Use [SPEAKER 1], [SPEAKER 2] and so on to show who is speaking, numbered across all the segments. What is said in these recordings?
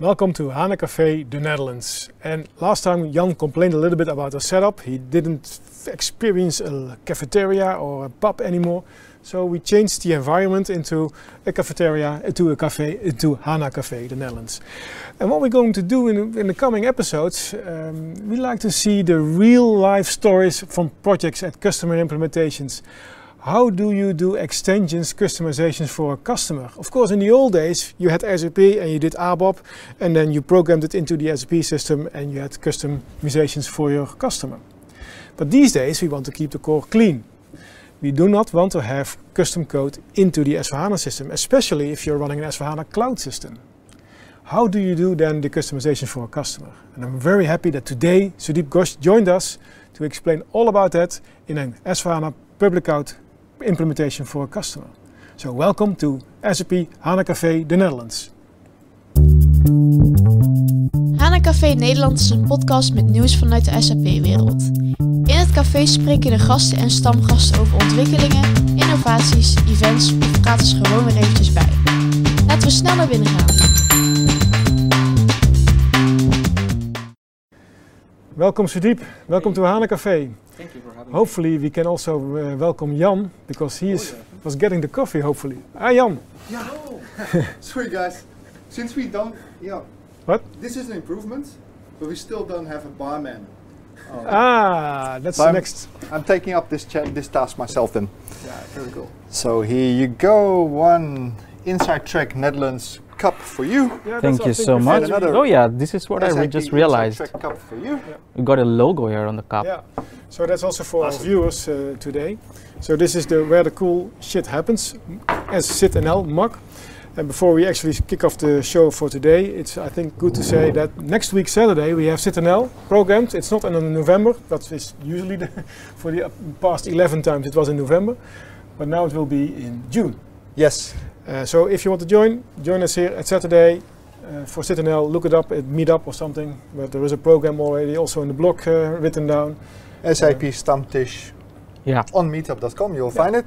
[SPEAKER 1] Welcome to HANA Cafe, the Netherlands. And last time Jan complained a little bit about the setup. He didn't experience a cafeteria or a pub anymore. So we changed the environment into a cafeteria, into a cafe, into HANA Cafe, the Netherlands. And what we're going to do in, in the coming episodes, um, we like to see the real life stories from projects and customer implementations. How do you do extensions, customizations for a customer? Of course, in the old days, you had SAP and you did ABAP, and then you programmed it into the SAP system and you had customizations for your customer. But these days, we want to keep the core clean. We do not want to have custom code into the S4HANA system, especially if you're running an S4HANA cloud system. How do you do then the customization for a customer? And I'm very happy that today Sudeep Ghosh joined us to explain all about that in an S4HANA public cloud implementation for a customer. So welcome to SAP HANA Café de Netherlands.
[SPEAKER 2] HANA Café Nederland is een podcast met nieuws vanuit de SAP-wereld. In het café spreken de gasten en stamgasten over ontwikkelingen, innovaties, events of praten ze gewoon weer eventjes bij. Laten we snel naar binnen gaan.
[SPEAKER 1] Welcome Sudeep, welcome to HANA Café.
[SPEAKER 3] Thank you for having
[SPEAKER 1] Hopefully we can also uh, welcome Jan because he is, was getting the coffee hopefully. Ah Jan,
[SPEAKER 3] me. Yeah. Sorry guys. Since we don't, yeah.
[SPEAKER 1] What?
[SPEAKER 3] This is an improvement, but we still don't have a barman.
[SPEAKER 1] ah, that's the
[SPEAKER 3] I'm-
[SPEAKER 1] next.
[SPEAKER 3] I'm taking up this cha- this task myself then.
[SPEAKER 1] Yeah, very cool.
[SPEAKER 3] So here you go, one Inside Track Netherlands cup for you.
[SPEAKER 1] Yeah,
[SPEAKER 4] Thank you so much. Oh yeah, this is what I just realized.
[SPEAKER 3] Cup for you.
[SPEAKER 4] We got a logo here on the cup.
[SPEAKER 1] Yeah, so that's also for
[SPEAKER 3] Awesome.
[SPEAKER 1] our viewers uh, today. So this is the where the cool shit happens, as Sit NL mug. And before we actually kick off the show for today, it's I think good to say that next week Saturday we have Sit NL programmed. It's not in November, that is usually the, for the past 11 times it was in November, but now it will be in June.
[SPEAKER 3] Yes.
[SPEAKER 1] Uh, so if you want to join, join us here at Saturday uh, for CityNL. Look it up at Meetup or something. But there is a program already also in the blog uh, written down.
[SPEAKER 3] SAP Stammtisch
[SPEAKER 4] Yeah.
[SPEAKER 3] on meetup.com, you'll
[SPEAKER 1] Yeah.
[SPEAKER 3] find it.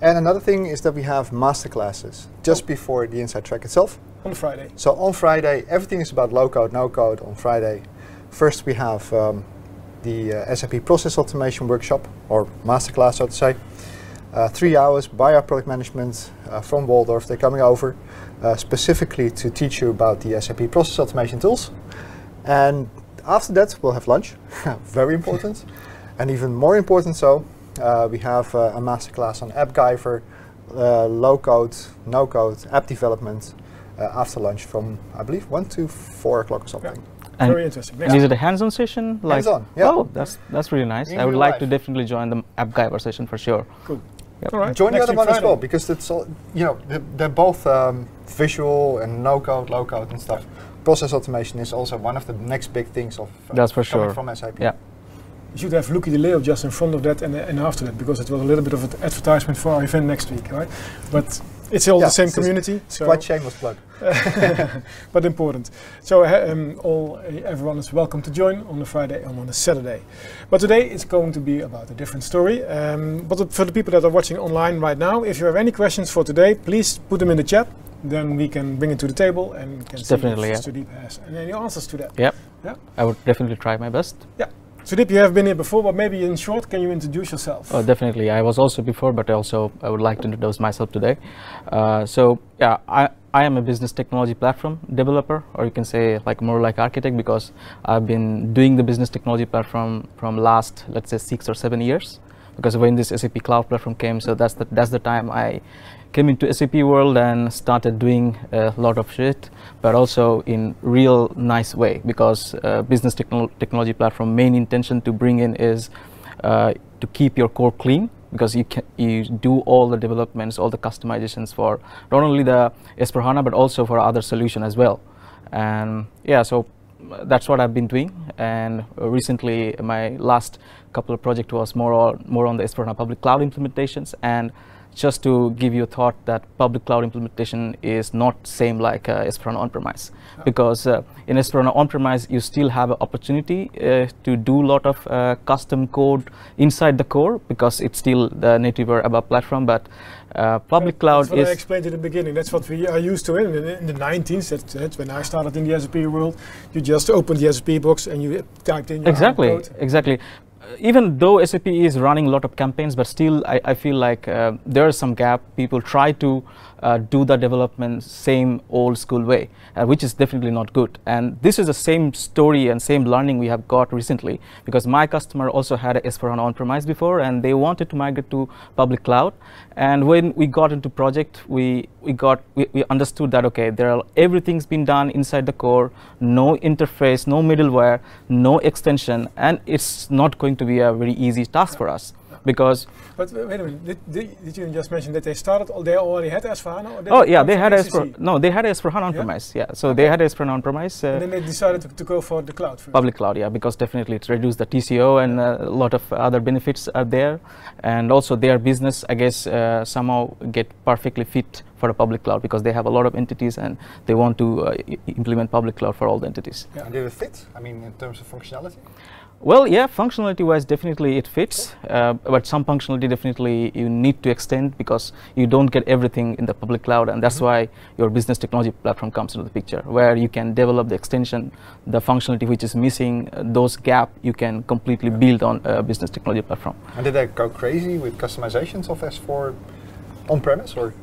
[SPEAKER 3] And another thing is that we have masterclasses just before the Inside Track itself.
[SPEAKER 1] on Friday.
[SPEAKER 3] So on Friday, everything is about low code, no code on Friday. First, we have um, the uh, SAP Process Automation Workshop, or masterclass, so to say. Uh, three hours by our product management uh, from Walldorf. They're coming over uh, specifically to teach you about the SAP Process Automation tools. And after that, we'll have lunch. Very important. and even more important, so uh, we have uh, a masterclass on AppGyver, uh, low code, no code, app development uh, after lunch from I believe one to four o'clock or something.
[SPEAKER 4] And,
[SPEAKER 1] Very interesting.
[SPEAKER 4] and is it a hands-on session? Like,
[SPEAKER 3] Hands-on, yeah.
[SPEAKER 4] Oh, that's that's really nice.
[SPEAKER 3] In
[SPEAKER 4] I would
[SPEAKER 3] real
[SPEAKER 4] like to definitely join the AppGyver session for sure.
[SPEAKER 1] Cool.
[SPEAKER 4] Yep.
[SPEAKER 1] All right.
[SPEAKER 3] Join the other
[SPEAKER 1] week
[SPEAKER 3] one as well because it's all you know they're, they're both um, visual and no code, low code and stuff. Process automation is also one of the next big things of uh,
[SPEAKER 4] That's for
[SPEAKER 3] coming
[SPEAKER 4] sure.
[SPEAKER 3] from SAP.
[SPEAKER 4] Yeah.
[SPEAKER 1] You should have Lucky de Leo just in front of that and, and after that because it was a little bit of an advertisement for our event next week, right? But it's all
[SPEAKER 3] Yeah,
[SPEAKER 1] the same
[SPEAKER 3] it's just-
[SPEAKER 1] community. So
[SPEAKER 3] Quite shameless plug.
[SPEAKER 1] but important. So uh, um, all uh, everyone is welcome to join on a Friday and on a Saturday. But today it's going to be about a different story. Um, but for the people that are watching online right now, if you have any questions for today, please put them in the chat. Then we can bring it to the table and we can see
[SPEAKER 4] Definitely,
[SPEAKER 1] if
[SPEAKER 4] yeah.
[SPEAKER 1] Sudeep has and any answers to that.
[SPEAKER 4] Yep.
[SPEAKER 1] Yeah.
[SPEAKER 4] I would definitely try my best.
[SPEAKER 1] Sudeep, you have been here before, but maybe in short, can you introduce yourself?
[SPEAKER 4] Oh, definitely. I was also before, but also I would like to introduce myself today. Uh, so yeah, I, I am a business technology platform developer, or you can say like more like architect, because I've been doing the business technology platform from last let's say six or seven years. Because when this SAP Cloud platform came, so that's the that's the time I came into SAP world and started doing a lot of shit, but also in real nice way. Because uh, business techno- technology platform main intention to bring in is uh, to keep your core clean because you can you do all the developments, all the customizations for not only the S4HANA but also for other solution as well. And yeah, so uh, that's what I've been doing. And uh, recently, my last couple of project was more on, more on the S4HANA public cloud implementations. And just to give you a thought that public cloud implementation is not same like uh, S4HANA on-premise because uh, in S4HANA on-premise you still have an opportunity uh, to do a lot of uh, custom code inside the core because it's still the native or ABAP platform but uh, public cloud
[SPEAKER 1] That's what I explained in the beginning. That's what we are used to in, in, in the 19s. That's, that's when I started in the SAP world. You just opened the SAP box and you typed in your
[SPEAKER 4] exactly
[SPEAKER 1] code.
[SPEAKER 4] exactly even though SAP is running a lot of campaigns, but still I, I feel like uh, there is some gap. People try to uh, do the development same old school way, uh, which is definitely not good. And this is the same story and same learning we have got recently because my customer also had a S4HANA on-premise before and they wanted to migrate to public cloud. And when we got into project, we, we got we, we understood that okay, there are everything's been done inside the core, no interface, no middleware, no extension, and it's not going to be a very easy task for us. Because
[SPEAKER 1] But wait a minute, did, did, did you just mention that they started, al- they already had S4HANA? Or
[SPEAKER 4] oh yeah they had
[SPEAKER 1] ECC?
[SPEAKER 4] S4 no they had S4HANA on-premise yeah so they had S4HANA on-premise uh,
[SPEAKER 1] And then they decided to, to go for the cloud first.
[SPEAKER 4] public cloud yeah because definitely it reduced the TCO and uh, a lot of other benefits are there and also their business I guess uh, somehow get perfectly fit for a public cloud because they have a lot of entities and they want to uh, i- implement public cloud for all the entities
[SPEAKER 1] Yeah.
[SPEAKER 3] And did it fit? I mean, in terms of functionality?
[SPEAKER 4] Well, yeah, functionality wise, definitely it fits, uh, but some functionality definitely you need to extend because you don't get everything in the public cloud, and that's why your business technology platform comes into the picture, where you can develop the extension, the functionality which is missing, uh, those gap you can completely build on a business technology platform.
[SPEAKER 3] And did they go crazy with customizations of S4 on-premise or?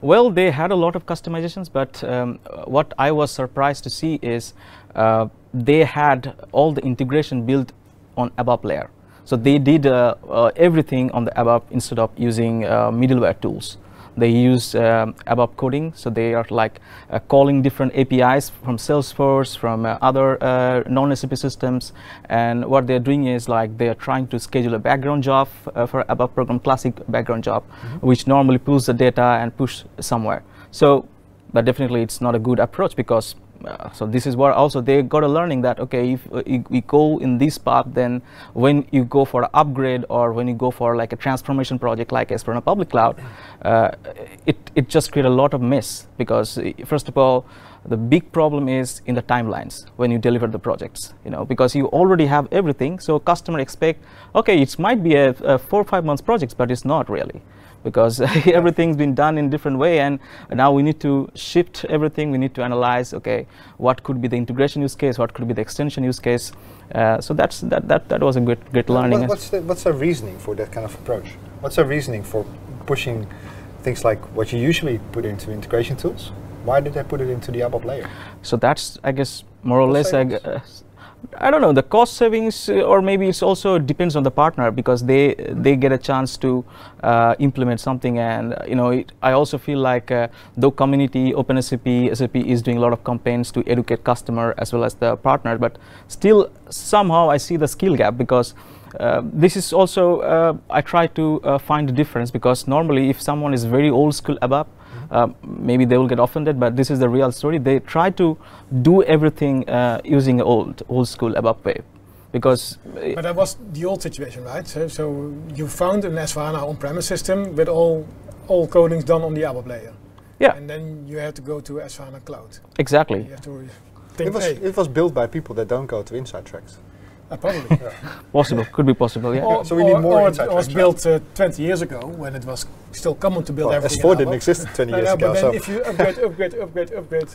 [SPEAKER 4] Well, they had a lot of customizations, but um, what I was surprised to see is uh, they had all the integration built on ABAP layer. So they did uh, uh, everything on the ABAP instead of using uh, middleware tools. They use um, ABAP coding, so they are like uh, calling different APIs from Salesforce, from uh, other uh, non-SAP systems, and what they're doing is like they are trying to schedule a background job uh, for ABAP program, classic background job, which normally pulls the data and push somewhere. So, but definitely it's not a good approach because uh, so this is where also they got a learning that okay if uh, go in this path then when you go for upgrade or when you go for like a transformation project like a public cloud uh, it, it just create a lot of mess because uh, first of all the big problem is in the timelines when you deliver the projects you know because you already have everything. So customer expect okay it might be a, a four or five months projects but it's not really because everything's been done in different way and now we need to shift everything we need to analyze okay what could be the integration use case what could be the extension use case uh, so that's that, that that was a great great learning
[SPEAKER 3] What, what's, the, what's the reasoning for that kind of approach? What's the reasoning for pushing things like what you usually put into integration tools? Why did they put it into the ABAP layer?
[SPEAKER 4] so that's i guess more or less I, don't know the cost savings uh, or maybe it's also depends on the partner because they they get a chance to uh, implement something. And uh, you know it, I also feel like uh, though community OpenSAP SAP is doing a lot of campaigns to educate customer as well as the partner but still somehow I see the skill gap because uh, this is also uh, I try to find the difference because normally if someone is very old school ABAP uh, maybe they will get offended but this is the real story they try to do everything uh, using old old school ABAP way because uh,
[SPEAKER 1] But that was the old situation, right? So, so you found an S4HANA on-premise system with all all codings done on the ABAP layer.
[SPEAKER 4] yeah
[SPEAKER 1] And then you had to go to S4HANA Cloud.
[SPEAKER 4] exactly
[SPEAKER 1] You have to think,
[SPEAKER 3] It was,
[SPEAKER 1] hey,
[SPEAKER 3] it was built by people that don't go to Inside Tracks.
[SPEAKER 1] Uh, probably.
[SPEAKER 4] possible could be possible yeah
[SPEAKER 1] Or,
[SPEAKER 3] So we need
[SPEAKER 1] or-
[SPEAKER 3] more
[SPEAKER 1] or it was built uh, 20 years ago when it was still common to build
[SPEAKER 3] Well,
[SPEAKER 1] everything.
[SPEAKER 3] S4
[SPEAKER 1] in
[SPEAKER 3] didn't exist 20 years
[SPEAKER 1] no,
[SPEAKER 3] ago.
[SPEAKER 1] but
[SPEAKER 3] so
[SPEAKER 1] if you upgrade, upgrade, upgrade, upgrade,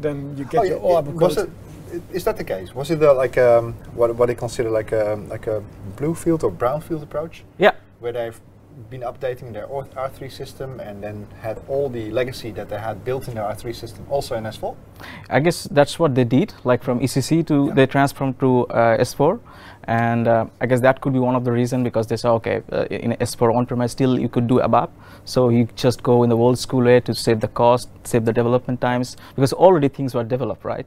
[SPEAKER 1] then you get
[SPEAKER 3] Oh,
[SPEAKER 1] your
[SPEAKER 3] yeah,
[SPEAKER 1] ABAP
[SPEAKER 3] was
[SPEAKER 1] code.
[SPEAKER 3] it, is that the case? Was it uh, like um, what, what they consider like a, like a blue field or brown field approach?
[SPEAKER 4] yeah
[SPEAKER 3] where they've been updating their R3 system and then had all the legacy that they had built in their R3 system also in S4?
[SPEAKER 4] I guess that's what they did, like from ECC to
[SPEAKER 3] Yeah.
[SPEAKER 4] they transformed to uh, S4, and uh, I guess that could be one of the reason because they saw okay uh, in S4 on-premise still you could do ABAP, so you just go in the old school way to save the cost, save the development times because already things were developed, right?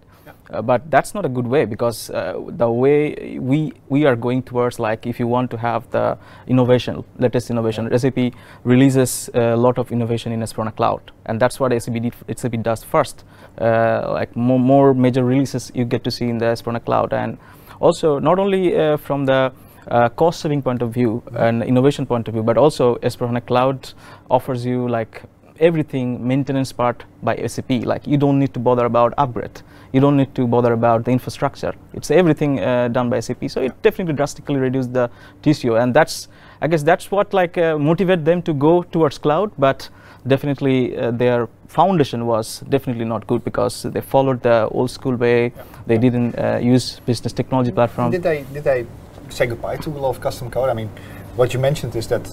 [SPEAKER 4] Uh, but that's not a good way because uh, the way we we are going towards like if you want to have the innovation, latest innovation, SAP releases a lot of innovation in S4HANA Cloud, and that's what SAP, did, SAP does first. Uh, like more, more major releases you get to see in the S4HANA Cloud, and also not only uh, from the uh, cost saving point of view and innovation point of view, but also S4HANA Cloud offers you like everything maintenance part by SAP. Like you don't need to bother about upgrade. You don't need to bother about the infrastructure. It's everything uh, done by SAP. So it definitely drastically reduced the TCO, and that's I guess that's what like uh, motivate them to go towards cloud. But definitely uh, their foundation was definitely not good because they followed the old school way.
[SPEAKER 3] Yeah.
[SPEAKER 4] They didn't uh, use business technology platform.
[SPEAKER 3] Did they did they say goodbye to a lot of custom code? I mean, what you mentioned is that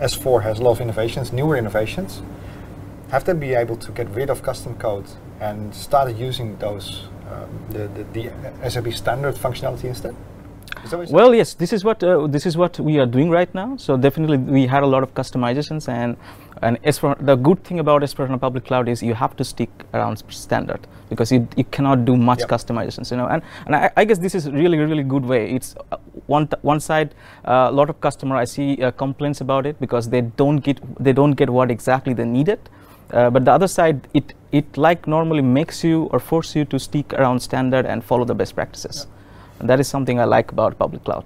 [SPEAKER 3] S4 has a lot of innovations, newer innovations. Have they been able to get rid of custom code and started using those um, the, the, the SAP standard functionality instead? Is that what you said?
[SPEAKER 4] Well, yes, this is what uh, this is what we are doing right now. So definitely, we had a lot of customizations, and and the good thing about S4HANA Public Cloud is you have to stick around standard because you, you cannot do much
[SPEAKER 3] Yep.
[SPEAKER 4] customizations, you know. And and I, I guess this is really really good way. It's uh, one one side, uh, a lot of customer I see uh, complaints about it because they don't get they don't get what exactly they needed. Uh, but the other side, it it like normally makes you or force you to stick around standard and follow the best practices. And that is something I like about public cloud,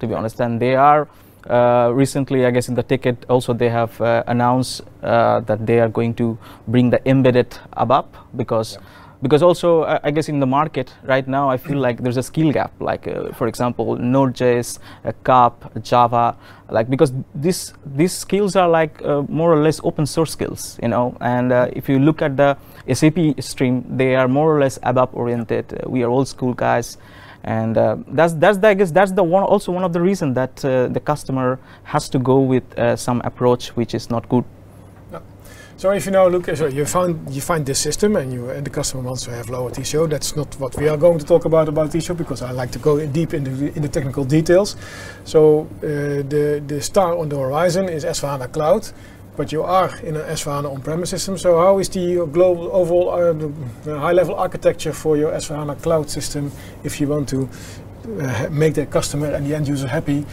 [SPEAKER 4] to be honest. And they are uh, recently, I guess, in the ticket also they have uh, announced uh, that they are going to bring the embedded ABAP because.
[SPEAKER 3] Yeah.
[SPEAKER 4] Because also, I I guess in the market right now, I feel like there's a skill gap. Like, uh, for example, Node.js, uh, CAP, Java. Like, because this these skills are like uh, more or less open source skills, you know. And uh, if you look at the SAP stream, they are more or less ABAP oriented. Uh, we are old school guys, and uh, that's that's the, I guess that's the one also one of the reason that uh, the customer has to go with uh, some approach which is not good.
[SPEAKER 1] So if you now look, so you find you find this system, and you and the customer wants to have lower TCO. That's not what we are going to talk about about TCO because I like to go in deep into the, in the technical details. So uh, the the star on the horizon is S4HANA Cloud, but you are in an S4HANA on-premise system. So how is the global overall uh, high-level architecture for your S4HANA Cloud system if you want to uh, make the customer and the end user happy?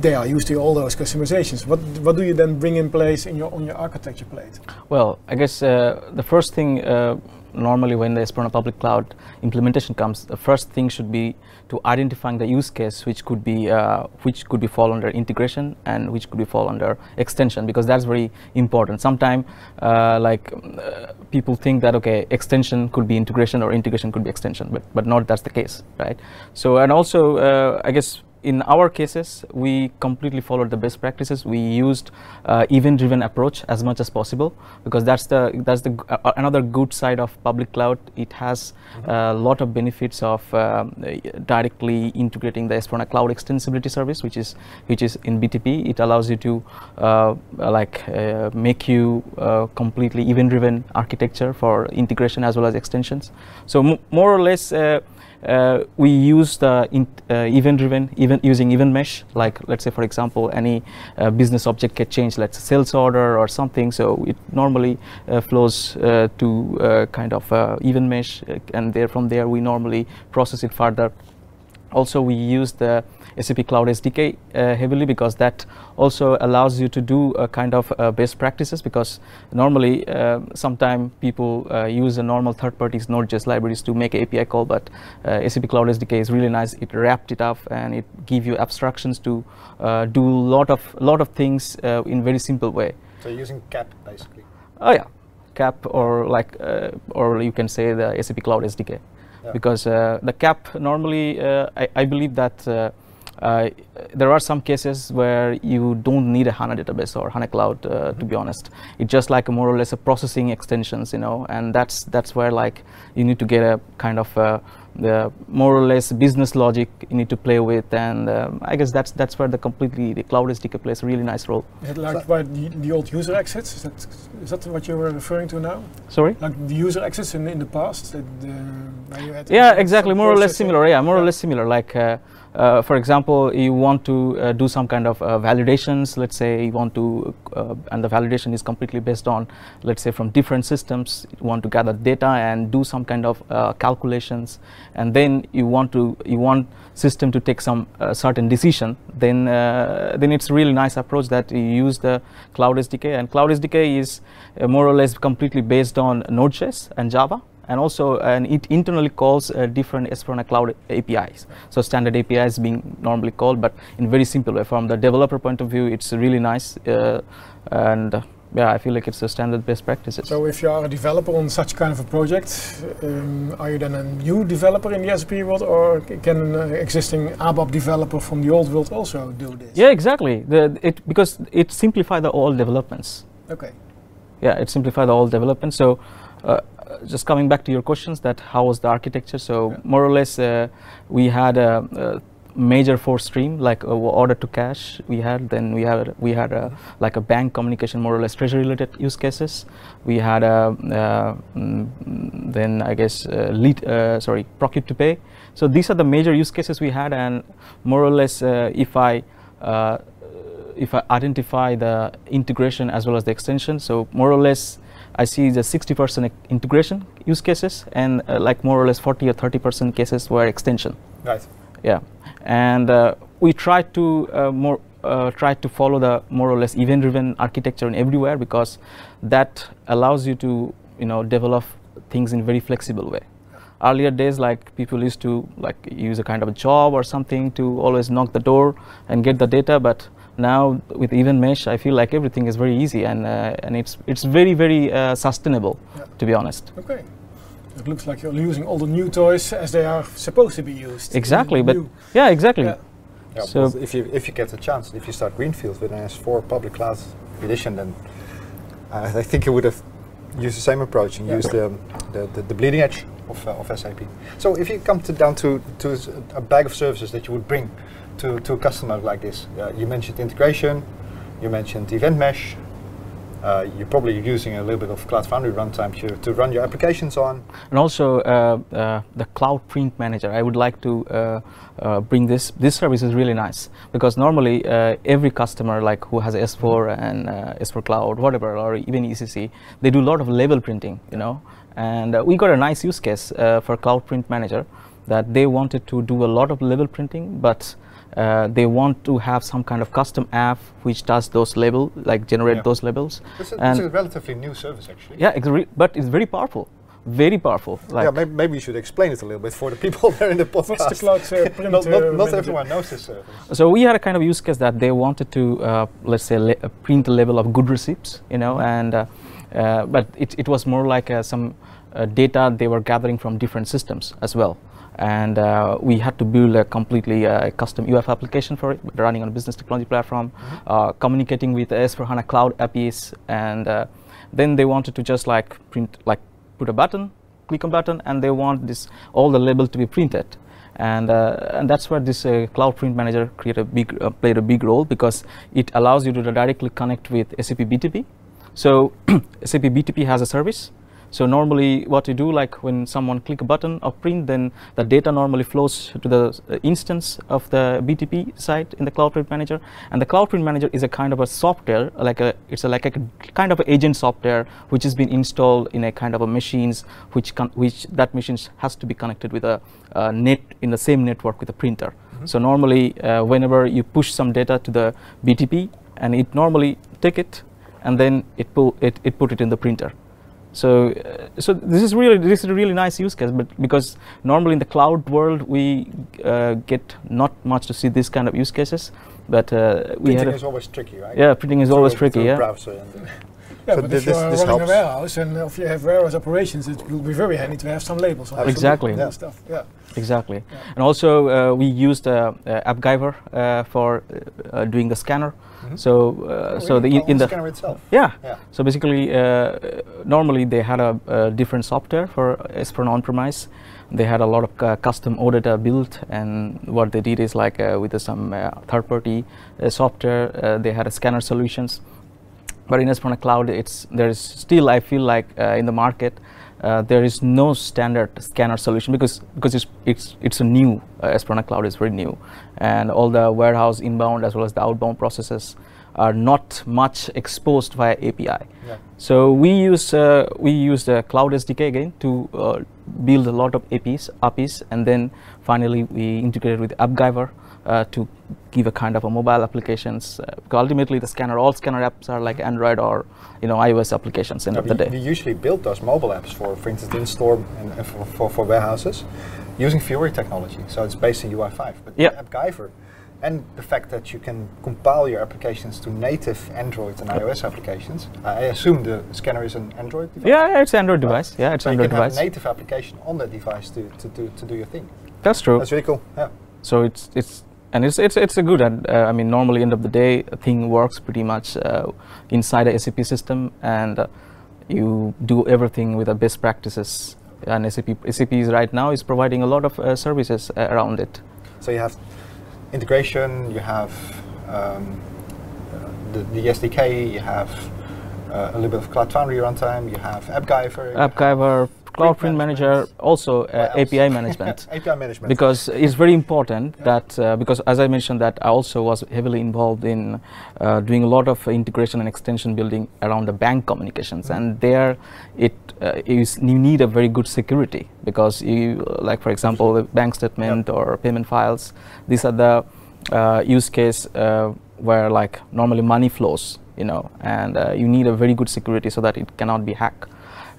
[SPEAKER 1] They are used to all those customizations. What what do you then bring in place in your on your architecture plate?
[SPEAKER 4] Well, I guess uh, the first thing uh, normally when the S4HANA public cloud implementation comes, the first thing should be to identifying the use case which could be uh, which could be fall under integration and which could be fall under extension because that's very important. Sometimes uh, like uh, people think that okay extension could be integration or integration could be extension, but but not that's the case, right? So and also uh, I guess in our cases, we completely followed the best practices. We used uh, event-driven approach as much as possible because that's the that's the uh, another good side of public cloud. It has a lot of benefits of um, uh, directly integrating the S4HANA Cloud Extensibility Service, which is which is in BTP. It allows you to uh, like uh, make you uh, completely event-driven architecture for integration as well as extensions. So m- more or less. Uh, we use the uh, event-driven, event using event mesh. Like let's say, for example, any uh, business object get changed, let's say sales order or something. So it normally flows to kind of event mesh, and there from there we normally process it further. Also, we use the SAP Cloud SDK uh, heavily because that also allows you to do a kind of uh, best practices because normally uh, sometimes people uh, use a normal third parties Node.js libraries to make API call, but uh, SAP Cloud SDK is really nice. It wrapped it up and it give you abstractions to uh, do lot of lot of things uh, in very simple way.
[SPEAKER 3] So you're using CAP basically.
[SPEAKER 4] Oh yeah, CAP or like uh, or you can say the SAP Cloud SDK,
[SPEAKER 3] Yeah.
[SPEAKER 4] because uh, the CAP normally uh, I, I believe that. Uh, uh, there are some cases where you don't need a HANA database or HANA Cloud, uh, to be honest. It's just like a more or less a processing extensions, you know, and that's that's where like you need to get a kind of uh, the more or less business logic you need to play with, and um, I guess that's that's where the completely the Cloud SDK plays a really nice role.
[SPEAKER 1] Is it like by the, the old user exits? Is that is that what you were referring to now?
[SPEAKER 4] Sorry.
[SPEAKER 1] Like the user exits in, in the past? That, uh, you had
[SPEAKER 4] Yeah, exactly. More or less similar. Yeah, more or less similar. Like, uh, uh, for example, you want to uh, do some kind of uh, validations. Let's say you want to, uh, and the validation is completely based on, let's say, from different systems. You want to gather data and do some kind of uh, calculations, and then you want to you want system to take some uh, certain decision. Then then it's really nice approach that you use the Cloud SDK, and Cloud SDK is more or less completely based on Node.js and Java and also and it internally calls uh, different S4HANA Cloud APIs. So standard APIs being normally called, but in very simple way. From the developer point of view, it's really nice, uh, and uh, yeah, I feel like it's a standard best practices.
[SPEAKER 1] So if you are a developer on such kind of a project, um, are you then a new developer in the SAP world, or can an uh, existing ABAP developer from the old world also do this?
[SPEAKER 4] yeah, exactly. The, it because it simplifies the all developments.
[SPEAKER 1] Okay.
[SPEAKER 4] yeah it simplified all development so uh, just coming back to your questions that how was the architecture? So
[SPEAKER 1] Yeah.
[SPEAKER 4] more or less uh, we had a, a major four stream like uh, order to cash we had. Then we had we had a, like a bank communication more or less treasury related use cases. We had a uh, mm, then i guess uh, lead uh, sorry procure to pay. So these are the major use cases we had and more or less uh, if i uh, if I identify the integration as well as the extension, so more or less I see the 60% integration use cases and uh, like more or less 40 or 30% cases were extension.
[SPEAKER 3] Right.
[SPEAKER 4] Yeah, and uh, we try to uh, more uh, try to follow the more or less event-driven architecture in everywhere because that allows you to you know develop things in very flexible way. Earlier days, like people used to like use a kind of a job or something to always knock the door and get the data, but now with event mesh, I feel like everything is very easy and uh, and it's it's very very uh, sustainable,
[SPEAKER 1] Yeah.
[SPEAKER 4] to be honest.
[SPEAKER 1] Okay. It looks like you're using all the new toys as they are supposed to be used.
[SPEAKER 4] Exactly, but
[SPEAKER 1] New.
[SPEAKER 4] yeah, exactly.
[SPEAKER 1] Yeah.
[SPEAKER 3] Yeah,
[SPEAKER 4] So-
[SPEAKER 3] if you if you get the chance, if you start Greenfield with an S4 public cloud edition, then uh, I think you would have used the same approach and
[SPEAKER 1] Yeah.
[SPEAKER 3] used the, the, the, the bleeding edge of, uh, of SAP. So if you come to, down to, to s- a bag of services that you would bring to, to a customer like this, uh, you mentioned integration, you mentioned event mesh, uh, you're probably using a little bit of Cloud Foundry runtime to, to run your applications on.
[SPEAKER 4] And also uh, uh, the Cloud Print Manager. I would like to uh, uh, bring this. This service is really nice because normally uh, every customer, like who has S4 and uh, S4 Cloud, whatever, or even ECC, they do a lot of label printing, you know. And we got a nice use case for Cloud Print Manager that they wanted to do a lot of label printing, but uh, they want to have some kind of custom app which does those label, like generate
[SPEAKER 3] Yeah.
[SPEAKER 4] those labels.
[SPEAKER 3] It's a, it's
[SPEAKER 4] And-
[SPEAKER 3] a relatively new service actually.
[SPEAKER 4] Yeah, it's re- but it's very powerful, very powerful. Like
[SPEAKER 3] yeah, maybe, maybe you should explain it a little bit for the people there in the podcast.
[SPEAKER 1] What's the cloud print?
[SPEAKER 3] not, not, not everyone knows this service.
[SPEAKER 4] So we had a kind of use case that they wanted to, uh, let's say, le- uh, print a level of good receipts, you know, and uh, uh, but it, it was more like uh, some uh, data they were gathering from different systems as well. And uh, we had to build a completely uh, custom UF application for it, running on a business technology platform, uh, communicating with S4HANA Cloud APIs, and uh, then they wanted to just like print, like put a button, click on button, and they want this all the label to be printed and uh, and that's where this uh, cloud print manager create a big played a big role because it allows you to directly connect with SAP BTP. So SAP BTP has a service. So normally, what you do, like when someone click a button of print, then the data normally flows to the uh, instance of the BTP site in the Cloud Print Manager, and the Cloud Print Manager is a kind of a software, like a it's a, like a kind of a agent software which has been installed in a kind of a machines which which that machines has to be connected with a uh, net in the same network with a printer. So normally, uh, whenever you push some data to the BTP, and it normally take it, and then it pull it, it put it in the printer. So, uh, so this is really this is a really nice use case, but because normally in the cloud world we uh, get not much to see this kind of use cases, but uh, we
[SPEAKER 3] Printing is always tricky, right?
[SPEAKER 4] yeah, printing is
[SPEAKER 3] Through
[SPEAKER 4] always tricky. Yeah,
[SPEAKER 3] browser and,
[SPEAKER 1] Yeah,
[SPEAKER 3] So
[SPEAKER 1] but
[SPEAKER 3] thi-
[SPEAKER 1] if you're
[SPEAKER 3] this
[SPEAKER 1] running a warehouse and if you have warehouse operations, it will be very handy to have some labels on.
[SPEAKER 4] Exactly.
[SPEAKER 3] Yeah.
[SPEAKER 1] Stuff. Yeah.
[SPEAKER 4] exactly.
[SPEAKER 1] Yeah.
[SPEAKER 4] And also uh, we used uh, uh, AppGyver uh, for uh, uh, doing the scanner.
[SPEAKER 3] Mhm.
[SPEAKER 4] So, uh, so the in the
[SPEAKER 3] scanner itself.
[SPEAKER 4] yeah,
[SPEAKER 3] Yeah.
[SPEAKER 4] So basically, uh, normally they had a, a different software for S4 on-premise. They had a lot of uh, custom auditor built, and what they did is like uh, with some uh, third-party uh, software, uh, they had a scanner solutions. But in S4HANA Cloud, it's there is still I feel like uh, in the market uh, there is no standard scanner solution because because it's it's it's a new uh, S4HANA Cloud is very new, and all the warehouse inbound as well as the outbound processes are not much exposed via API.
[SPEAKER 3] Yeah.
[SPEAKER 4] So we use uh, we use the Cloud SDK again to uh, build a lot of APIs, APIs, and then finally we integrated with AppGyver uh, to give a kind of a mobile applications. Uh, ultimately, the scanner, all scanner apps are like Android or you know iOS applications. End
[SPEAKER 3] Yeah,
[SPEAKER 4] of the day.
[SPEAKER 3] we usually build those mobile apps for, for instance, in-store and uh, for, for, for warehouses using Fiori technology. So it's based in UI5. But
[SPEAKER 4] Yeah.
[SPEAKER 3] AppGyver and the fact that you can compile your applications to native Android and iOS applications. I assume the scanner is an Android device.
[SPEAKER 4] Yeah, it's Android device. Yeah, it's
[SPEAKER 3] so
[SPEAKER 4] Android
[SPEAKER 3] you can
[SPEAKER 4] device.
[SPEAKER 3] have native application on that device to, to, do, to do your thing.
[SPEAKER 4] That's true.
[SPEAKER 3] That's really cool. Yeah.
[SPEAKER 4] so it's it's and it's it's it's a good and uh, I mean normally end of the day a thing works pretty much uh, inside a SAP system and uh, you do everything with the best practices and SAP SAP is right now is providing a lot of uh, services uh, around it.
[SPEAKER 3] So you have integration, you have um, the, the SDK, you have uh, a little bit of Cloud Foundry runtime, you have AppGyver.
[SPEAKER 4] AppGyver, Cloud Print Manager, also uh, API management.
[SPEAKER 3] API management.
[SPEAKER 4] because it's very important that uh, because as I mentioned that I also was heavily involved in uh, doing a lot of integration and extension building around the bank communications. And there it uh, is you need a very good security because you like for example the bank statement or payment files these are the uh, use case uh, where like normally money flows you know and uh, you need a very good security so that it cannot be hacked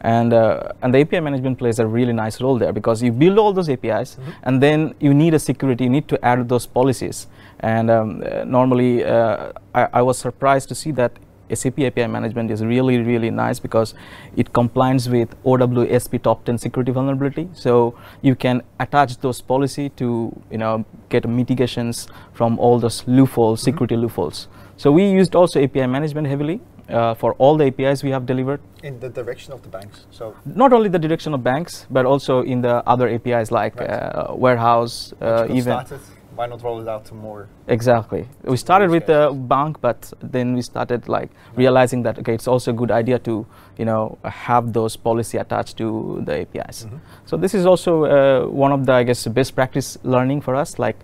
[SPEAKER 4] and uh, and the API management plays a really nice role there because you build all those APIs and then you need a security you need to add those policies. And um, uh, normally uh, I, I was surprised to see that SAP API management is really really nice because it complies with OWASP top 10 security vulnerability. So you can attach those policy to you know get mitigations from all those loopholes security loopholes. So we used also API management heavily uh, for all the APIs we have delivered
[SPEAKER 3] in the direction of the banks. So
[SPEAKER 4] not only the direction of banks, but also in the other APIs like
[SPEAKER 3] Right.
[SPEAKER 4] uh, warehouse, uh, even
[SPEAKER 3] started, why not roll it out to more?
[SPEAKER 4] exactly. We started with the bank, but then we started like realizing that okay, it's also a good idea to you know have those policy attached to the APIs.
[SPEAKER 3] Mhm.
[SPEAKER 4] So this is also uh, one of the I guess best practice learning for us. Like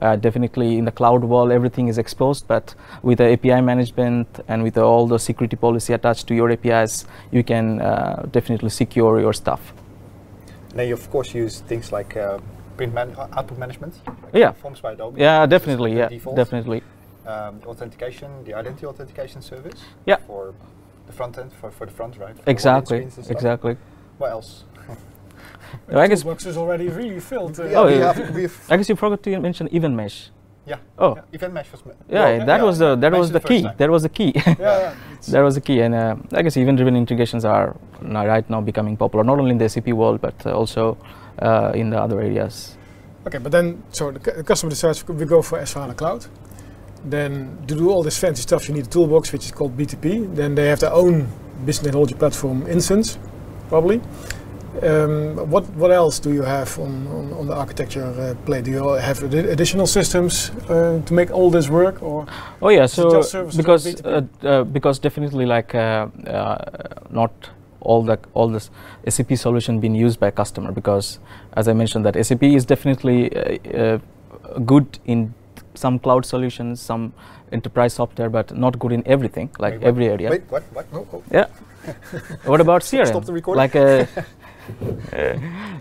[SPEAKER 4] uh, definitely in the cloud world, everything is exposed, but with the API management and with all the security policy attached to your APIs, you can uh, definitely secure your stuff.
[SPEAKER 3] Then you of course use things like uh, print man- uh, output management.
[SPEAKER 4] Yeah.
[SPEAKER 3] Forms by Adobe.
[SPEAKER 4] Yeah, definitely. Yeah,
[SPEAKER 3] default.
[SPEAKER 4] definitely.
[SPEAKER 3] Um, authentication, the identity authentication service.
[SPEAKER 4] Yeah.
[SPEAKER 3] For the front end, for, for the front, right? For
[SPEAKER 4] Exactly.
[SPEAKER 3] screens and stuff.
[SPEAKER 4] Exactly.
[SPEAKER 3] What else?
[SPEAKER 4] I guess.
[SPEAKER 1] Toolbox is already really filled. uh,
[SPEAKER 4] Oh,
[SPEAKER 3] we
[SPEAKER 4] yeah.
[SPEAKER 3] have, we've,
[SPEAKER 4] I guess you forgot to mention event mesh.
[SPEAKER 3] yeah.
[SPEAKER 4] Oh.
[SPEAKER 3] yeah, Event mesh was. ma-
[SPEAKER 4] Yeah,
[SPEAKER 3] well,
[SPEAKER 4] that
[SPEAKER 3] yeah,
[SPEAKER 4] was the that was
[SPEAKER 3] mentioned
[SPEAKER 4] the
[SPEAKER 3] first
[SPEAKER 4] key. That was the key.
[SPEAKER 1] yeah, yeah,
[SPEAKER 4] that was the key, and uh, I guess event-driven integrations are now, right now becoming popular, not only in the SAP world but uh, also uh, in the other areas.
[SPEAKER 1] Okay, but then, so the, the customer decides we go for S/4HANA Cloud. Then to do all this fancy stuff, you need a toolbox which is called BTP. Then they have their own business technology platform instance, probably. Um, what what else do you have on, on, on the architecture uh, plate? Do you have addi- additional systems uh, to make all this work, or
[SPEAKER 4] Oh yeah, so
[SPEAKER 1] just services on
[SPEAKER 4] because uh, uh, because definitely like uh, uh, not all the all this SAP solution being used by customer because as I mentioned that SAP is definitely uh, uh, good in some cloud solutions, some enterprise software, but not good in everything like
[SPEAKER 3] Wait, what?
[SPEAKER 4] every area.
[SPEAKER 3] Wait, what? What?
[SPEAKER 1] oh, oh,
[SPEAKER 4] Yeah. what about CRM?
[SPEAKER 3] Stop the recording.
[SPEAKER 4] Like uh,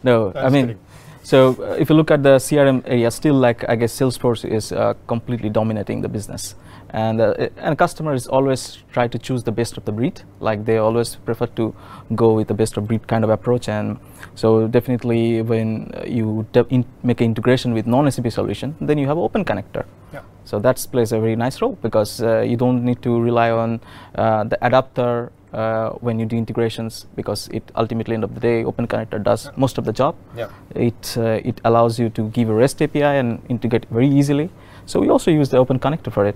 [SPEAKER 4] no,
[SPEAKER 3] No,
[SPEAKER 4] I mean.
[SPEAKER 3] kidding.
[SPEAKER 4] So uh, if you look at the CRM area, still like I guess Salesforce is uh, completely dominating the business, and uh, and customers always try to choose the best of the breed. Like they always prefer to go with the best of breed kind of approach, and so definitely when uh, you de- in make an integration with non-SAP solution, then you have open connector.
[SPEAKER 1] Yeah.
[SPEAKER 4] So that plays a very nice role because uh, you don't need to rely on uh, the adapter uh, when you do integrations because it ultimately end of the day open connector does
[SPEAKER 3] Yeah.
[SPEAKER 4] most of the job
[SPEAKER 3] Yeah.
[SPEAKER 4] it uh, it allows you to give a REST API and integrate very easily. So we also use the open connector for it.